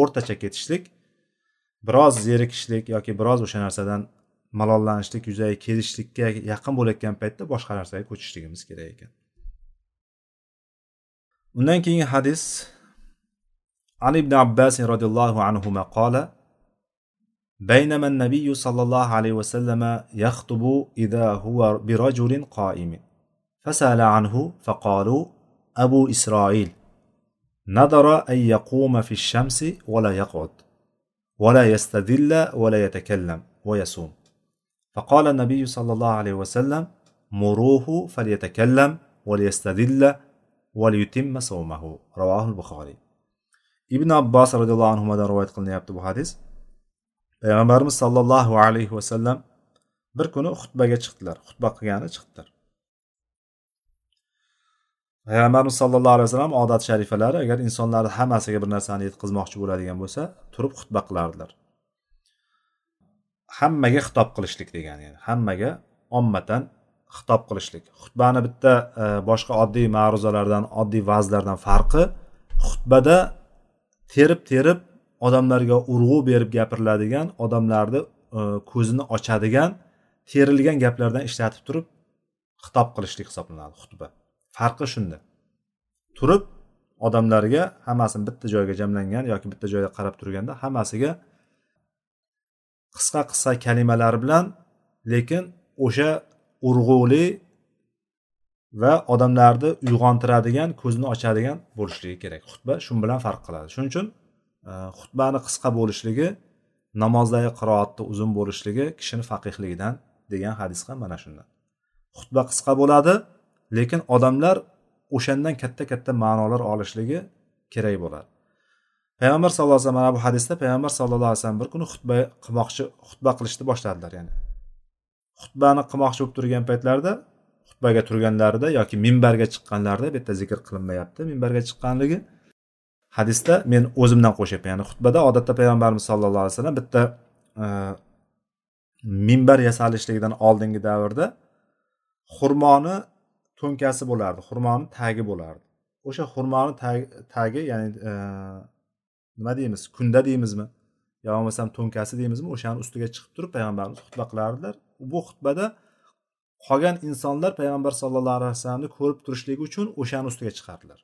o'rtacha ketishlik biroz zerikishlik yoki biroz o'sha narsadan malollanishlik yuzaga kelishlikka yaqin bo'layotgan paytda boshqa narsaga ko'chishligimiz kerak ekan undan keyingi hadis ali ibn abbas roziyallohu anhu qola بينما النبي صلى الله عليه وسلم يخطب إذا هو برجل قائم فسأل عنه فقالوا أبو إسرائيل نظر أن يقوم في الشمس ولا يقعد ولا يستذل ولا يتكلم ويصوم فقال النبي صلى الله عليه وسلم مروه فليتكلم وليستذل وليتم صومه رواه البخاري ibn abbos roziyallohu anhudan rivoyat qilinyapti bu hadis payg'ambarimiz sollallohu alayhi vasallam bir kuni xutbaga chiqdilar xutba qilgani chiqdilar payg'ambarimiz sallallohu alayhi vasallam odat sharifalari agar insonlarni hammasiga bir narsani yetkazmoqchi bo'ladigan bo'lsa turib xutba qilardilar Hammaga xitob qilishlik degani yani hammaga ommatan xitob qilishlik. Xutbani bitta e, boshqa oddiy ma'ruzalardan oddiy vazlardan farqi xutbada terib terib odamlarga urg'u berib gapiriladigan odamlarni e, ko'zini ochadigan terilgan gaplardan ishlatib turib xitob qilishlik hisoblanadi xutba. Farqi shunda. Turib odamlarga hammasini bitta joyga jamlangan yoki bitta joyga qarab turganda hammasiga qisqa qisqa kalimalar bilan lekin o'sha urg'uli va odamlarni uyg'ontiradigan ko'zni ochadigan bo'lishligi kerak. Xutba shu bilan farq qiladi. Shuning uchun e, xutbani qisqa bo'lishligi namozdagi qiroatni uzun bo'lishligi kishini faqihligidan degan hadis ham mana shundan. Xutba qisqa bo'ladi lekin odamlar o'shandan katta katta ma'nolar olishligi kerak bo'ladi. Payg'ambar sallallohu alayhi vasallam mana bu hadisda payg'ambar sallallohu alayhi vasallam bir kuni xutba qilmoqchi xutba qilishni boshladilar ya'ni xutbani qilmoqchi bo'lib turgan paytlarida xutbaga turganlarida yoki minbarga chiqqanlarida bu yerda zikr qilinmayapti. Minbarga chiqqanligi hadisda men o'zimdan qo'shyapman ya'ni xutbada odatda payg'ambarimiz sallallohu alayhi vasallam bitta e, minbar yasalishligidan oldingi davrda xurmoni to'nkasi bo'lardi xurmoni tagi bo'lardi. O'sha xurmoni tagi ya'ni e, nima deymiz? Kunda deymizmi? Yo bo'lmasam to'nkasi deymizmi? O'shani ustiga chiqib turib payg'ambarimiz xutba qilardilar bu xutbada qolgan insonlar payg'ambar sallallohu alayhi vasallamni ko'rib turishligi uchun o'shani ustiga chiqardilar.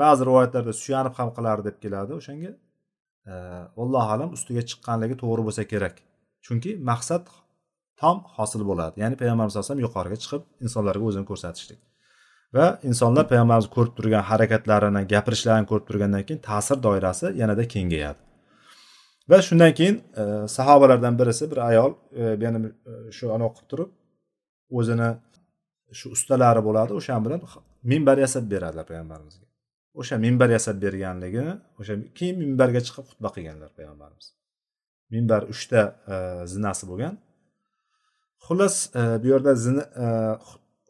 Ba'zi rivoyatlarda suyanib ham qilardi deb keladi o'shanga. Allohu alam ustiga chiqqanligi to'g'ri bo'lsa kerak. Chunki maqsad tom hosil bo'ladi. Ya'ni payg'ambarimiz alayhisalom alayhi yuqoriga chiqib insonlarga o'zini ko'rsatishlik. Va insonlar payg'ambarimiz ko'rib turgan harakatlarini gapirishlarini ko'rib turgandan keyin ta'sir doirasi yanada kengayadi. Va shundan keyin e, sahobalardan birisi bir ayol e, yana e, shu anavi qilib turib o'zini shu ustalari bo'ladi o'shan bilan minbar yasab beradilar payg'ambarimizga. O'sha minbar yasab berganligini o'sha keyin minbarga chiqib xutba qilganlar payg'ambarimiz. Minbar uchta e, zinasi bo'lgan. Xullas e, bu yerda zina e,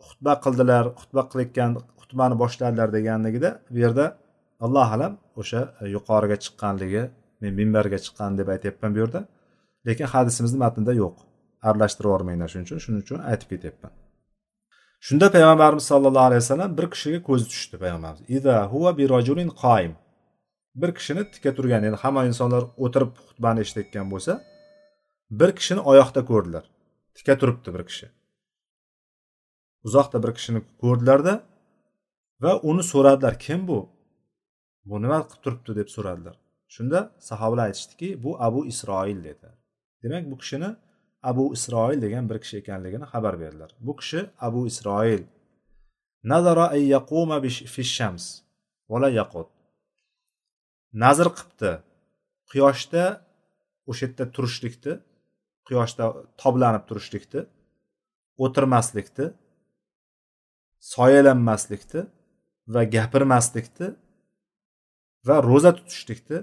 xutba qildilar xutba qilayotgan xutbani boshladilar deganligida bu yerda alloh alam o'sha e, yuqoriga chiqqanligi men minbarga chiqqan deb aytyapman bu yerda. Lekin hadisimizni matnida yo'q. Aralashtirib yubormanglar shuning uchun shuning uchun aytib ketyapman. Shunda payg'ambarimiz sollallohu alayhi vasallam bir kishiga ko'zi tushdi payg'ambarimiz. Ida huva bi rajulin qoim bir kishini tika turgan ya'ni hamma insonlar o'tirib xutbani eshitayotgan bo'lsa bir kishini oyoqda ko'rdilar. Tika turibdi bir kishi. Uzoqda bir kishini ko'rdilarda va uni so'radilar kim bu? Bu nima qilib turibdi? deb so'radilar. Shunda sahobalar aytishdiki bu abu isroil dedi. Demak bu kishini abu isroil degan bir kishi ekanligini xabar berdilar. Bu kishi abu isroil. Nazara ay yaquma shams vala yaqut. Nazr qilibdi quyoshda o'sha yerda turishlikni quyoshda toblanib turishlikni o'tirmaslikni soyalanmaslikni va gapirmaslikni va ro'za tutishlikni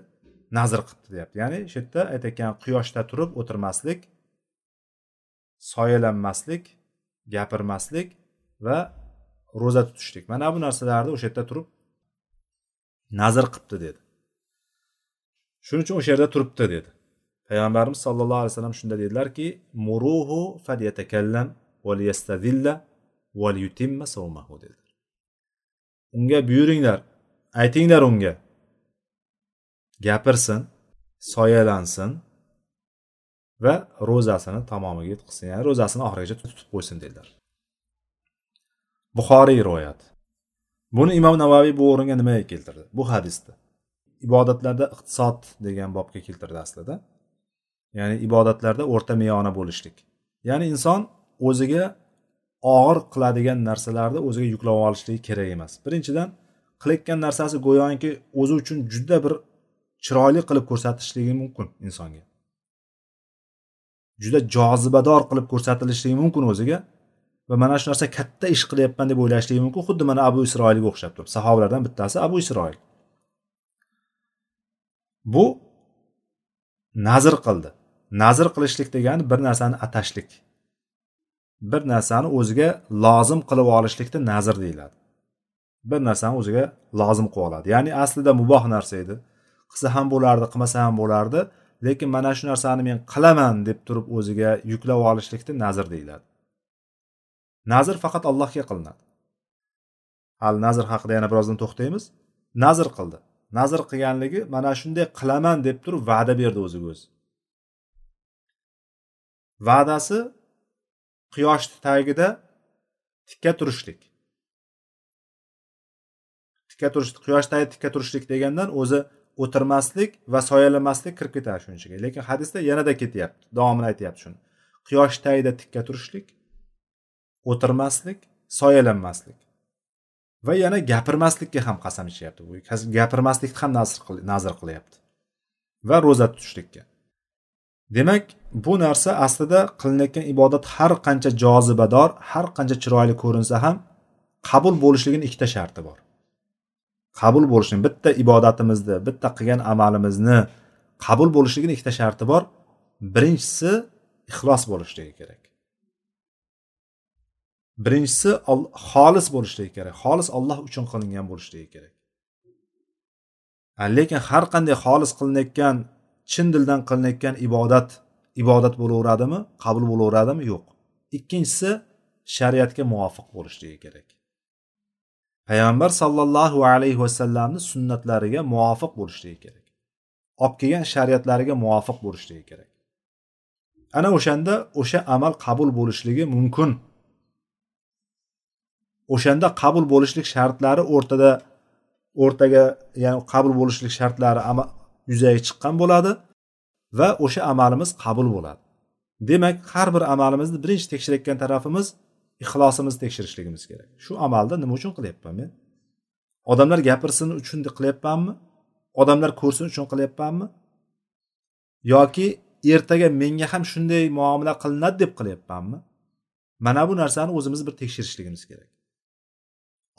nazr qilibdi deyapti. Ya'ni shu yerda aytayotgan quyoshda turib o'tirmaslik soyalanmaslik gapirmaslik va ro'za tutishlik. Mana bu narsalarni o'sha yerda turib nazr qilibdi dedi. Shuning uchun o'sha yerda turibdi dedi. Payg'ambarimiz sollallohu alayhi vasallam shunda dedilarki muruhu falyatakallam valiyastadilla dedilar. Unga buyuringlar aytinglar unga. Gapirsin soyalansin va ro'zasini tamomiga yetqizsin ya'ni ro'zasini oxirigacha tutib qo'ysin dedilar. Buxoriy rivoyat. Buni imom navaviy bu o'ringa nimaga keltirdi? Bu hadisni ibodatlarda iqtisod degan bobga keltirdi aslida. Ya'ni ibodatlarda o'rta meyona bo'lishlik. Ya'ni inson o'ziga og'ir qiladigan narsalarni o'ziga yuklab olishligi kerak emas. Birinchidan qilayotgan narsasi go'yoki o'zi uchun juda bir chiroyli qilib ko'rsatishligi mumkin insonga. Juda jozibador qilib ko'rsatilishligi mumkin o'ziga va mana shu narsa katta ish qilyapman deb o'ylashligi mumkin. Xuddi mana abu isroilga o'xshab turib sahobalardan bittasi abu isroil. Bu nazr qildi. Nazr qilishlik degani bir narsani atashlik. Bir narsani o'ziga lozim qilib olishlikni nazr deyiladi. Bir narsani o'ziga lozim qilib oladi. Ya'ni aslida muboh narsa edi. Qilsa ham bo'lardi qilmasa ham bo'lardi lekin mana shu narsani men qilaman deb turib o'ziga yuklab olishlikni nazr deyiladi. Nazr faqat allohga qilinadi. Hali nazr haqida yana birozdan to'xtaymiz. Nazr qildi. Nazr qilganligi mana shunday qilaman deb turib va'da berdi o'ziga o'zi. Va'dasi quyoshni tagida tikka turishlik. Tikka turish quyosh tagida tikka turishlik degandan o'zi o'tirmaslik va soyalamaslik kirib ketadi shuning ichiga lekin hadisda yanada ketyapti davomini aytyapti shuni. Quyosh tagida tikka turishlik o'tirmaslik soyalanmaslik va yana gapirmaslikka ham qasam ichyapti. Bu gapirmaslikni ham nazr qilyapti va ro'za tutishlikka. Demak bu narsa aslida qilinayotgan ibodat har qancha jozibador har qancha chiroyli ko'rinsa ham qabul bo'lishligini ikkita sharti bor. Qabul bo'lishini bitta ibodatimizni bitta qilgan amalimizni qabul bo'lishligini ikkita sharti bor. Birinchisi ixlos bo'lishligi kerak. Birinchisi xolis bo'lishligi kerak xolis olloh uchun qilingan bo'lishligi kerak. Lekin har qanday xolis qilinayotgan chin dildan qilinayotgan ibodat ibodat bo'laveradimi qabul bo'laveradimi? Yo'q. Ikkinchisi shariatga muvofiq bo'lishligi kerak. Payg'ambar sollallohu alayhi vasallamni sunnatlariga muvofiq bo'lishligi kerak. Olib kelgan shariatlariga muvofiq bo'lishligi kerak. Ana o'shanda o'sha amal qabul bo'lishligi mumkin. O'shanda qabul bo'lishlik shartlari o'rtada o'rtaga ya'ni qabul bo'lishlik shartlari yuzaga chiqqan bo'ladi va o'sha amalimiz qabul bo'ladi. Demak har bir amalimizni birinchi tekshirayotgan tarafimiz ixlosimizni tekshirishligimiz kerak. Shu amalni nima uchun qilyapman men? Odamlar gapirsin uchun qilyapmanmi? Odamlar ko'rsin uchun qilyapmanmi? Yoki ertaga menga ham shunday muomala qilinadi deb qilyapmanmi? Mana bu narsani o'zimiz bir tekshirishligimiz kerak.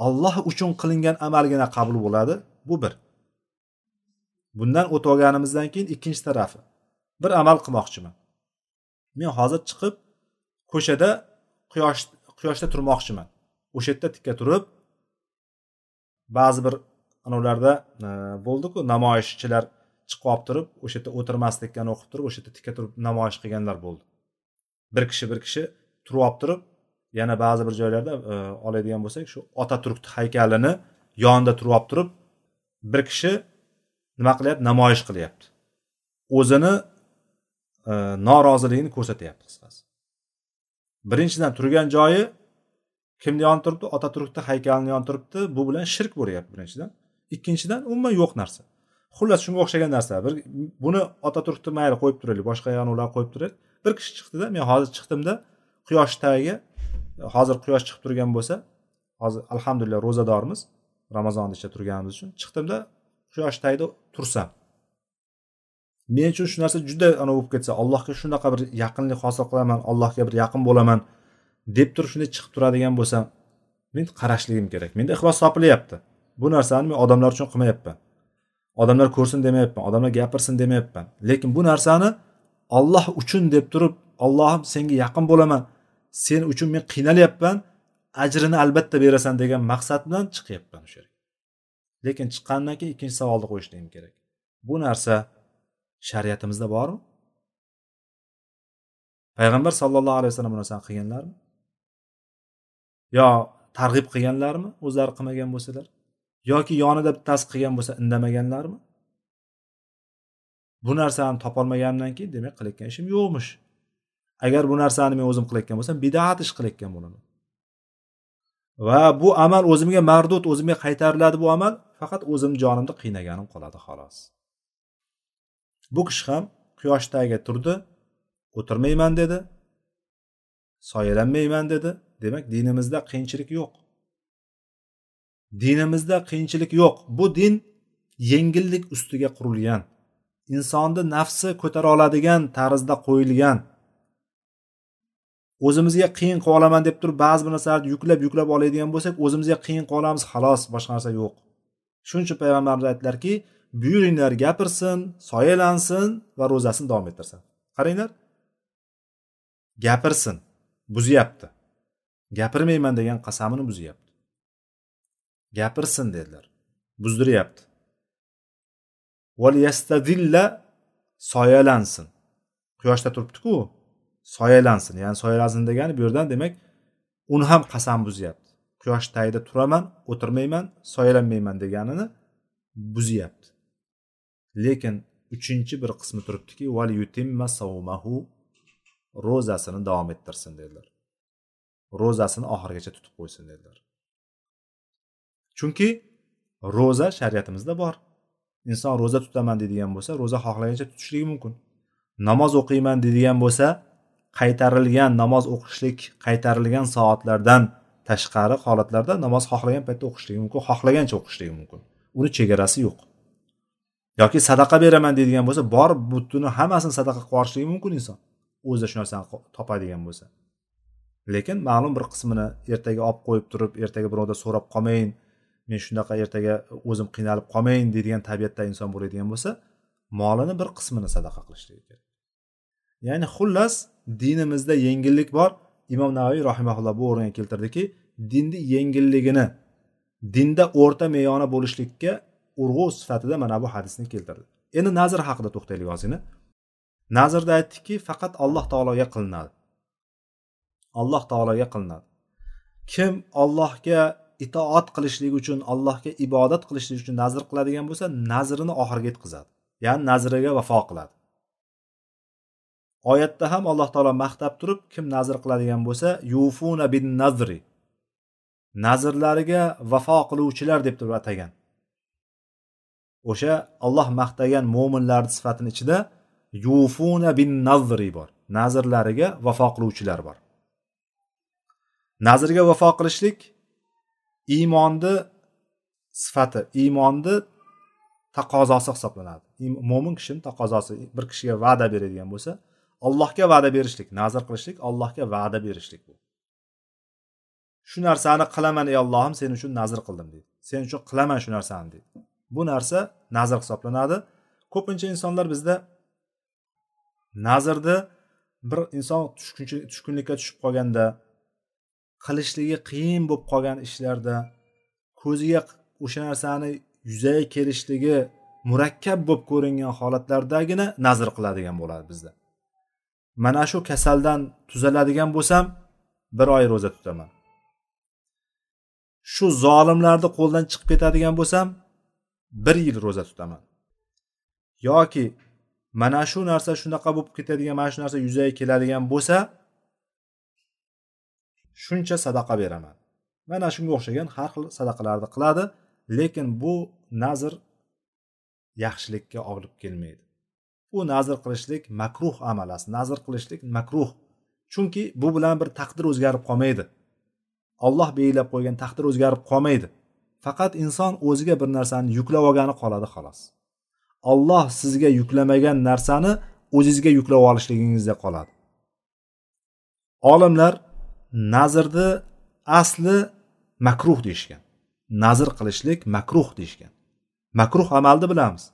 Alloh uchun qilingan amalgina qabul bo'ladi. Bu bir. Bundan o'tib olganimizdan keyin ikkinchi tarafi. Bir amal qilmoqchiman. Men hozir chiqib ko'chada quyosh quyoshda turmoqchiman. O'sha yerda tikka turib ba'zi bir anavlarda e, bo'ldiku namoyishchilar chiqib olib turib o'sha yerda o'tirmaslikni o'qib turib o'sha yerda tikka turib namoyish qilganlar bo'ldi. Bir kishi bir kishi turib olib turib yana ba'zi bir joylarda e, oladigan bo'lsak shu otaturkni haykalini yonida turib olib turib bir kishi nima qilyapti? Namoyish qilyapti. O'zini e, noroziligini ko'rsatyapti qisqasi. Birinchidan turgan joyi kimni yon turibdi otaturkni haykalini yon turibdi bu bilan shirk bo'lyapti birinchidan. Ikkinchidan umuman yo'q narsa. Xullas shunga o'xshagan narsa. Bir buni otaturkni mayli qo'yib turaylik boshqa ularni qo'yib turaylik. Bir kishi chiqdida men hozir chiqdimda quyosh tagiga hozir quyosh chiqib turgan bo'lsa hozir alhamdulillah ro'zadormiz. Ramazonni ichida turganimiz uchun. Chiqdimda quyosh tagida tursam. Men uchun shu narsa juda anavi bo'lib ketsa allohga shunaqa bir yaqinlik hosil qilaman allohga bir yaqin bo'laman deb turib shunday chiqib turadigan bo'lsam men qarashligim kerak. Menda ixlos topilyapti bu narsani men odamlar uchun qilmayapman. Odamlar ko'rsin demayapman odamlar gapirsin demayapman. Lekin bu narsani olloh uchun deb turib ollohim senga yaqin bo'laman. Sen uchun men qiynalyapman ajrini albatta berasan degan maqsad bilan chiqyapman o'sha yerga lekin chiqqandan keyin ikkinchi savolni qo'yishligim kerak? Bu narsa shariatimizda bormi? Payg'ambar sallallohu alayhi vasallam bu narsani qilganlarmi? Yo targ'ib qilganlarmi o'zlari qilmagan bo'lsalar? Yoki yonida bittasi qilgan bo'lsa indamaganlarmi? Bu narsani topolmaganimdan keyin demak qilayotgan ishim yo'qmish. Agar bu narsani men o'zim qilayotgan bo'lsam bidat ish qilayotgan bo'laman. Va bu amal o'zimga mardud o'zimga qaytariladi bu amal faqat o'zim jonimni qiynaganim qoladi xolos. Bu kishi ham quyosh tagiga turdi o'tirmayman dedi soyalanmayman dedi. Demak dinimizda qiyinchilik yo'q. Dinimizda qiyinchilik yo'q. Bu din yengillik ustiga qurilgan insonni nafsi ko'tara oladigan tarzda qo'yilgan o'zimizga qiyin qilib olaman deb turib ba'zi bir narsalarni yuklab yuklab oladigan bo'lsak o'zimizga qiyin qilib olamiz xolos boshqa narsa yo'q. Shuning uchun payg'ambarimiz aytdilarki buyuringlar gapirsin soyalansin va ro'zasini davom ettirsin. Qaranglar. Gapirsin. Buzyapti. Gapirmayman degan qasamini buzyapti. Gapirsin dedilar. Buzdiryapti. Soyalansin. Quyoshda turibdiku soyalansin. Ya'ni soyalansin degani bu yerdan demak uni ham qasam buzyapti. Quyosh tagida turaman o'tirmayman soyalanmayman deganini buzyapti. Lekin uchinchi bir qismi turibdiki val yutimma savmahu ro'zasini davom ettirsin dedilar. Ro'zasini oxirigacha tutib qo'ysin dedilar. Chunki ro'za shariatimizda bor. Inson ro'za tutaman deydigan bo'lsa ro'za xohlagancha tutishligi mumkin. Namoz o'qiyman deydigan bo'lsa qaytarilgan namoz o'qishlik qaytarilgan soatlardan tashqari holatlarda namoz xohlagan paytda o'qishligi mumkin xohlagancha o'qishligi mumkin. Uni chegarasi yo'q. Yoki sadaqa beraman deydigan bo'lsa bor butuni hammasini sadaqa qilib yuborishligi mumkin inson. O'zida shu narsani topadigan bo'lsa. Lekin ma'lum bir qismini ertaga olib qo'yib turib ertaga birovdan so'rab qolmayin men shunaqa ertaga o'zim qiynalib qolmayin deydigan tabiatda inson bo'ladigan bo'lsa molini bir qismini sadaqa qilishligi kerak. Ya'ni xullas dinimizda yengillik bor. Imom navoiy rahimaulloh bu o'ringa keltirdiki dinni yengilligini dinda o'rta meyona bo'lishlikka urg'u sifatida mana bu hadisni keltirdi. Endi nazr haqida to'xtaylik ozgina. Nazrda aytdikki faqat alloh taologa qilinadi. Alloh taologa qilinadi. Kim ollohga itoat qilishlik uchun allohga ibodat qilishlik uchun nazr qiladigan bo'lsa nazrini oxiriga yetkazadi. Ya'ni nazriga vafo qiladi. Oyatda ham alloh taolo maqtab turib kim nazr qiladigan bo'lsa yufuna bin nazri. Nazrlariga vafo qiluvchilar deb turib atagan. O'sha olloh maqtagan mo'minlarni sifatini ichida yufuna bin nazri bor. Nazrlariga vafo qiluvchilar bor. Nazrga vafo qilishlik iymonni sifati iymonni taqozosi hisoblanadi. Mo'min kishini taqozosi bir kishiga va'da beradigan bo'lsa allohga va'da berishlik nazr qilishlik allohga va'da berishlik bu. Shu narsani qilaman ey allohim sen uchun nazr qildim deydi. Sen uchun qilaman shu narsani deydi. Bu narsa nazr hisoblanadi. Ko'pincha insonlar bizda nazrni bir inson tushkunlikka tushib qolganda qilishligi qiyin bo'lib qolgan ishlarda ko'ziga o'sha narsani yuzaga kelishligi murakkab bo'lib ko'ringan holatlardagina nazr qiladigan bo'ladi bizda. Mana shu kasaldan tuzaladigan bo'lsam bir oy ro'za tutaman. Shu zolimlarni qo'ldan chiqib ketadigan bo'lsam bir yil ro'za tutaman. Yoki mana shu narsa shunaqa bo'lib ketadigan mana shu narsa yuzaga keladigan bo'lsa shuncha sadaqa beraman. Mana shunga o'xshagan har xil sadaqalarni qiladi lekin bu nazr yaxshilikka olib kelmaydi. U nazr qilishlik makruh amalas nazr qilishlik makruh. Chunki bu bilan bir taqdir o'zgarib qolmaydi. Olloh belgilab qo'ygan taqdir o'zgarib qolmaydi. Faqat inson o'ziga bir narsani yuklab olgani qoladi xolos. Olloh sizga yuklamagan narsani o'zizga yuklab olishligingizda qoladi. Olimlar nazrni asli makruh deyishgan. Nazr qilishlik makruh deyishgan. Makruh amalni bilamiz.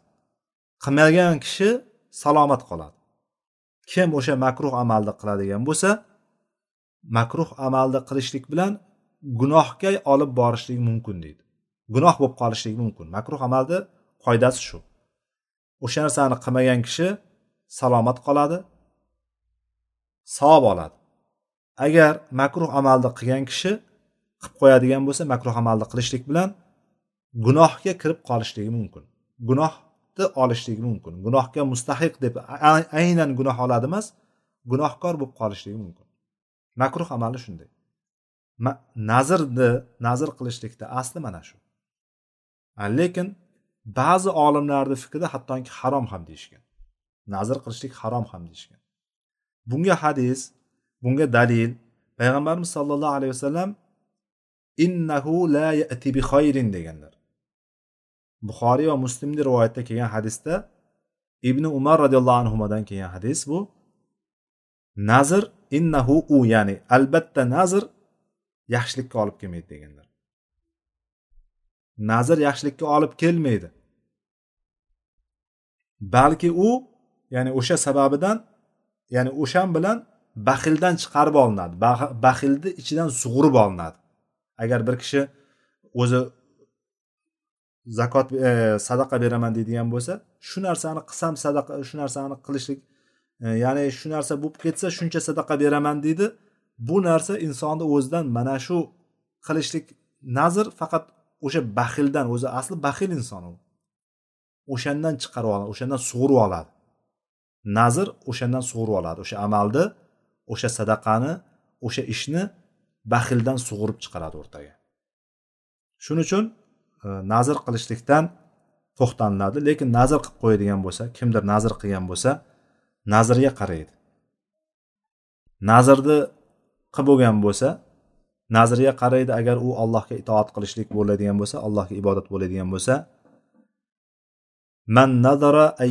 Qilmagan kishi salomat qoladi. Kim o'sha makruh amalni qiladigan bo'lsa makruh amalni qilishlik bilan gunohga olib borishlik mumkin deydi. Gunoh bo'lib qolishligi mumkin. Makruh amalni qoidasi shu. O'sha narsani qilmagan kishi salomat qoladi savob oladi. Agar makruh amalni qilgan kishi qilib qo'yadigan bo'lsa makruh amalni qilishlik bilan gunohga kirib qolishligi mumkin. Gunoh gunohni olishligi mumkin. Gunohga mustahiq deb aynan gunoh oladi emas gunohkor bo'lib qolishligi mumkin. Makruh amali shunday. Nazrni nazr qilishlikda asli mana shu. Lekin ba'zi olimlarni fikrida hattoki harom ham deyishgan. Nazr qilishlik harom ham deyishgan. Bunga hadis bunga dalil payg'ambarimiz sollallohu alayhi vasallam innahu la yati bi xayrin deganlar. Buxoriy va muslimni rivoyatda kelgan hadisda ibn umar roziyallohu anhudan kelgan hadis bu. Nazr innahu u ya'ni albatta nazr yaxshilikka olib kelmaydi deganlar. Nazr yaxshilikka olib kelmaydi. Balki u ya'ni o'sha sababidan ya'ni o'shan bilan baxildan chiqarib olinadi. Baxilni ichidan sug'urib olinadi. Agar bir kishi o'zi zakot e, sadaqa beraman deydigan bo'lsa shu narsani qilsam sadaqa shu narsani qilishlik e, ya'ni shu narsa bo'lib ketsa shuncha sadaqa beraman deydi. Bu narsa insonni o'zidan mana shu qilishlik nazr faqat o'sha baxildan o'zi asli baxil inson u. O'shandan chiqarib oladi o'shandan sug'urib oladi. Nazr o'shandan sug'urib oladi o'sha amalni o'sha sadaqani o'sha ishni baxildan sug'urib chiqaradi o'rtaga. Shuning uchun E, nazr qilishlikdan to'xtalinadi. Lekin nazr qilib qo'yadigan bo'lsa kimdir nazr qilgan bo'lsa nazrga qaraydi. Nazrni qilib bo'lgan bo'lsa nazrga qaraydi. Agar u allohga itoat qilishlik bo'ladigan bo'lsa allohga ibodat bo'ladigan bo'lsa man nazara ay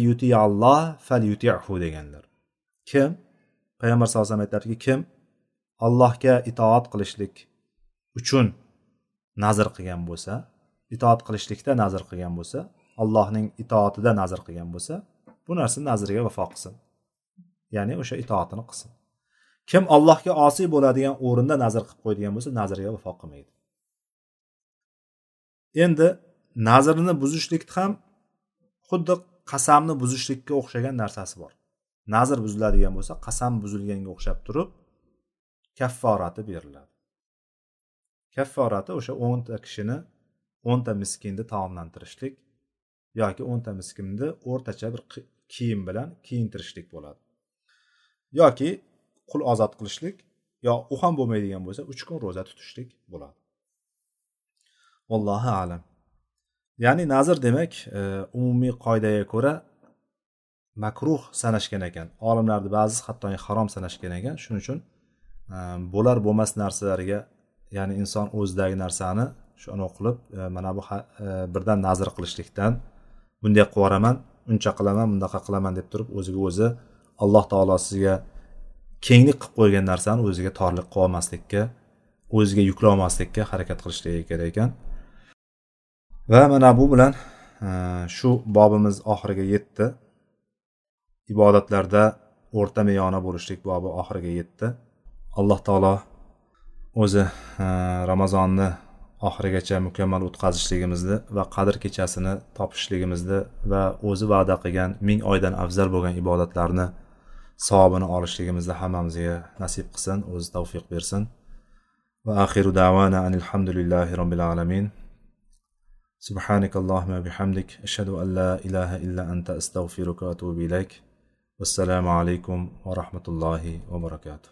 fal yuti'hu deganlar. Kim? Payg'ambar sallallohu alayhi vasallam aytadiki kim allohga itoat qilishlik uchun nazr qilgan bo'lsa itoat qilishlikda nazr qilgan bo'lsa allohning itoatida nazr qilgan bo'lsa bu narsa nazriga vafo qilsin. Ya'ni o'sha itoatini qilsin. Kim allohga osiy bo'ladigan o'rinda nazr qilib qo'yadigan bo'lsa nazriga vafo qilmaydi. Endi nazrni buzishlik ham xuddi qasamni buzishlikka o'xshagan narsasi bor. Nazr buziladigan bo'lsa qasam buzilganga o'xshab turib kafforati beriladi. Kafforati o'sha o'nta kishini o'nta miskinni taomlantirishlik yoki o'nta miskinni o'rtacha bir kiyim bilan kiyintirishlik bo'ladi. Yoki qul ozod qilishlik yo u ham bo'lmaydigan bo'lsa uch kun ro'za tutishlik bo'ladi. Allohu alam. Ya'ni nazr demak e, umumiy qoidaga ko'ra makruh sanashgan ekan. Olimlarni ba'zisi hattoki harom sanashgan ekan. Shuning uchun e, bo'lar bo'lmas narsalarga ya'ni inson o'zidagi narsani shu anavi qilib e, mana bu e, birdan nazr qilishlikdan bunday qilib yuboraman uncha qilaman bundaqa qilaman deb turib o'ziga o'zi alloh taolo sizga kenglik qilib qo'ygan narsani o'ziga torlik qilib olmaslikka o'ziga yuklolmaslikka harakat qilishligi kerak ekan. Va mana bu bilan e, shu bobimiz oxiriga yetdi. Ibodatlarda o'rta meyona bo'lishlik bobi oxiriga yetdi. Alloh taolo o'zi ramazonni oxirigacha mukammal o'tkazishligimizni va qadr kechasini topishligimizni va o'zi va'da qilgan ming oydan afzal bo'lgan ibodatlarni savobini olishligimizni hammamizga nasib qilsin o'zi tavfiq bersin va axiru davana alhamdulillahi robbil alamin سبحانك اللهم وبحمدك أشهد أن لا إله إلا أنت أستغفرك وأتوب إليك والسلام عليكم ورحمة الله وبركاته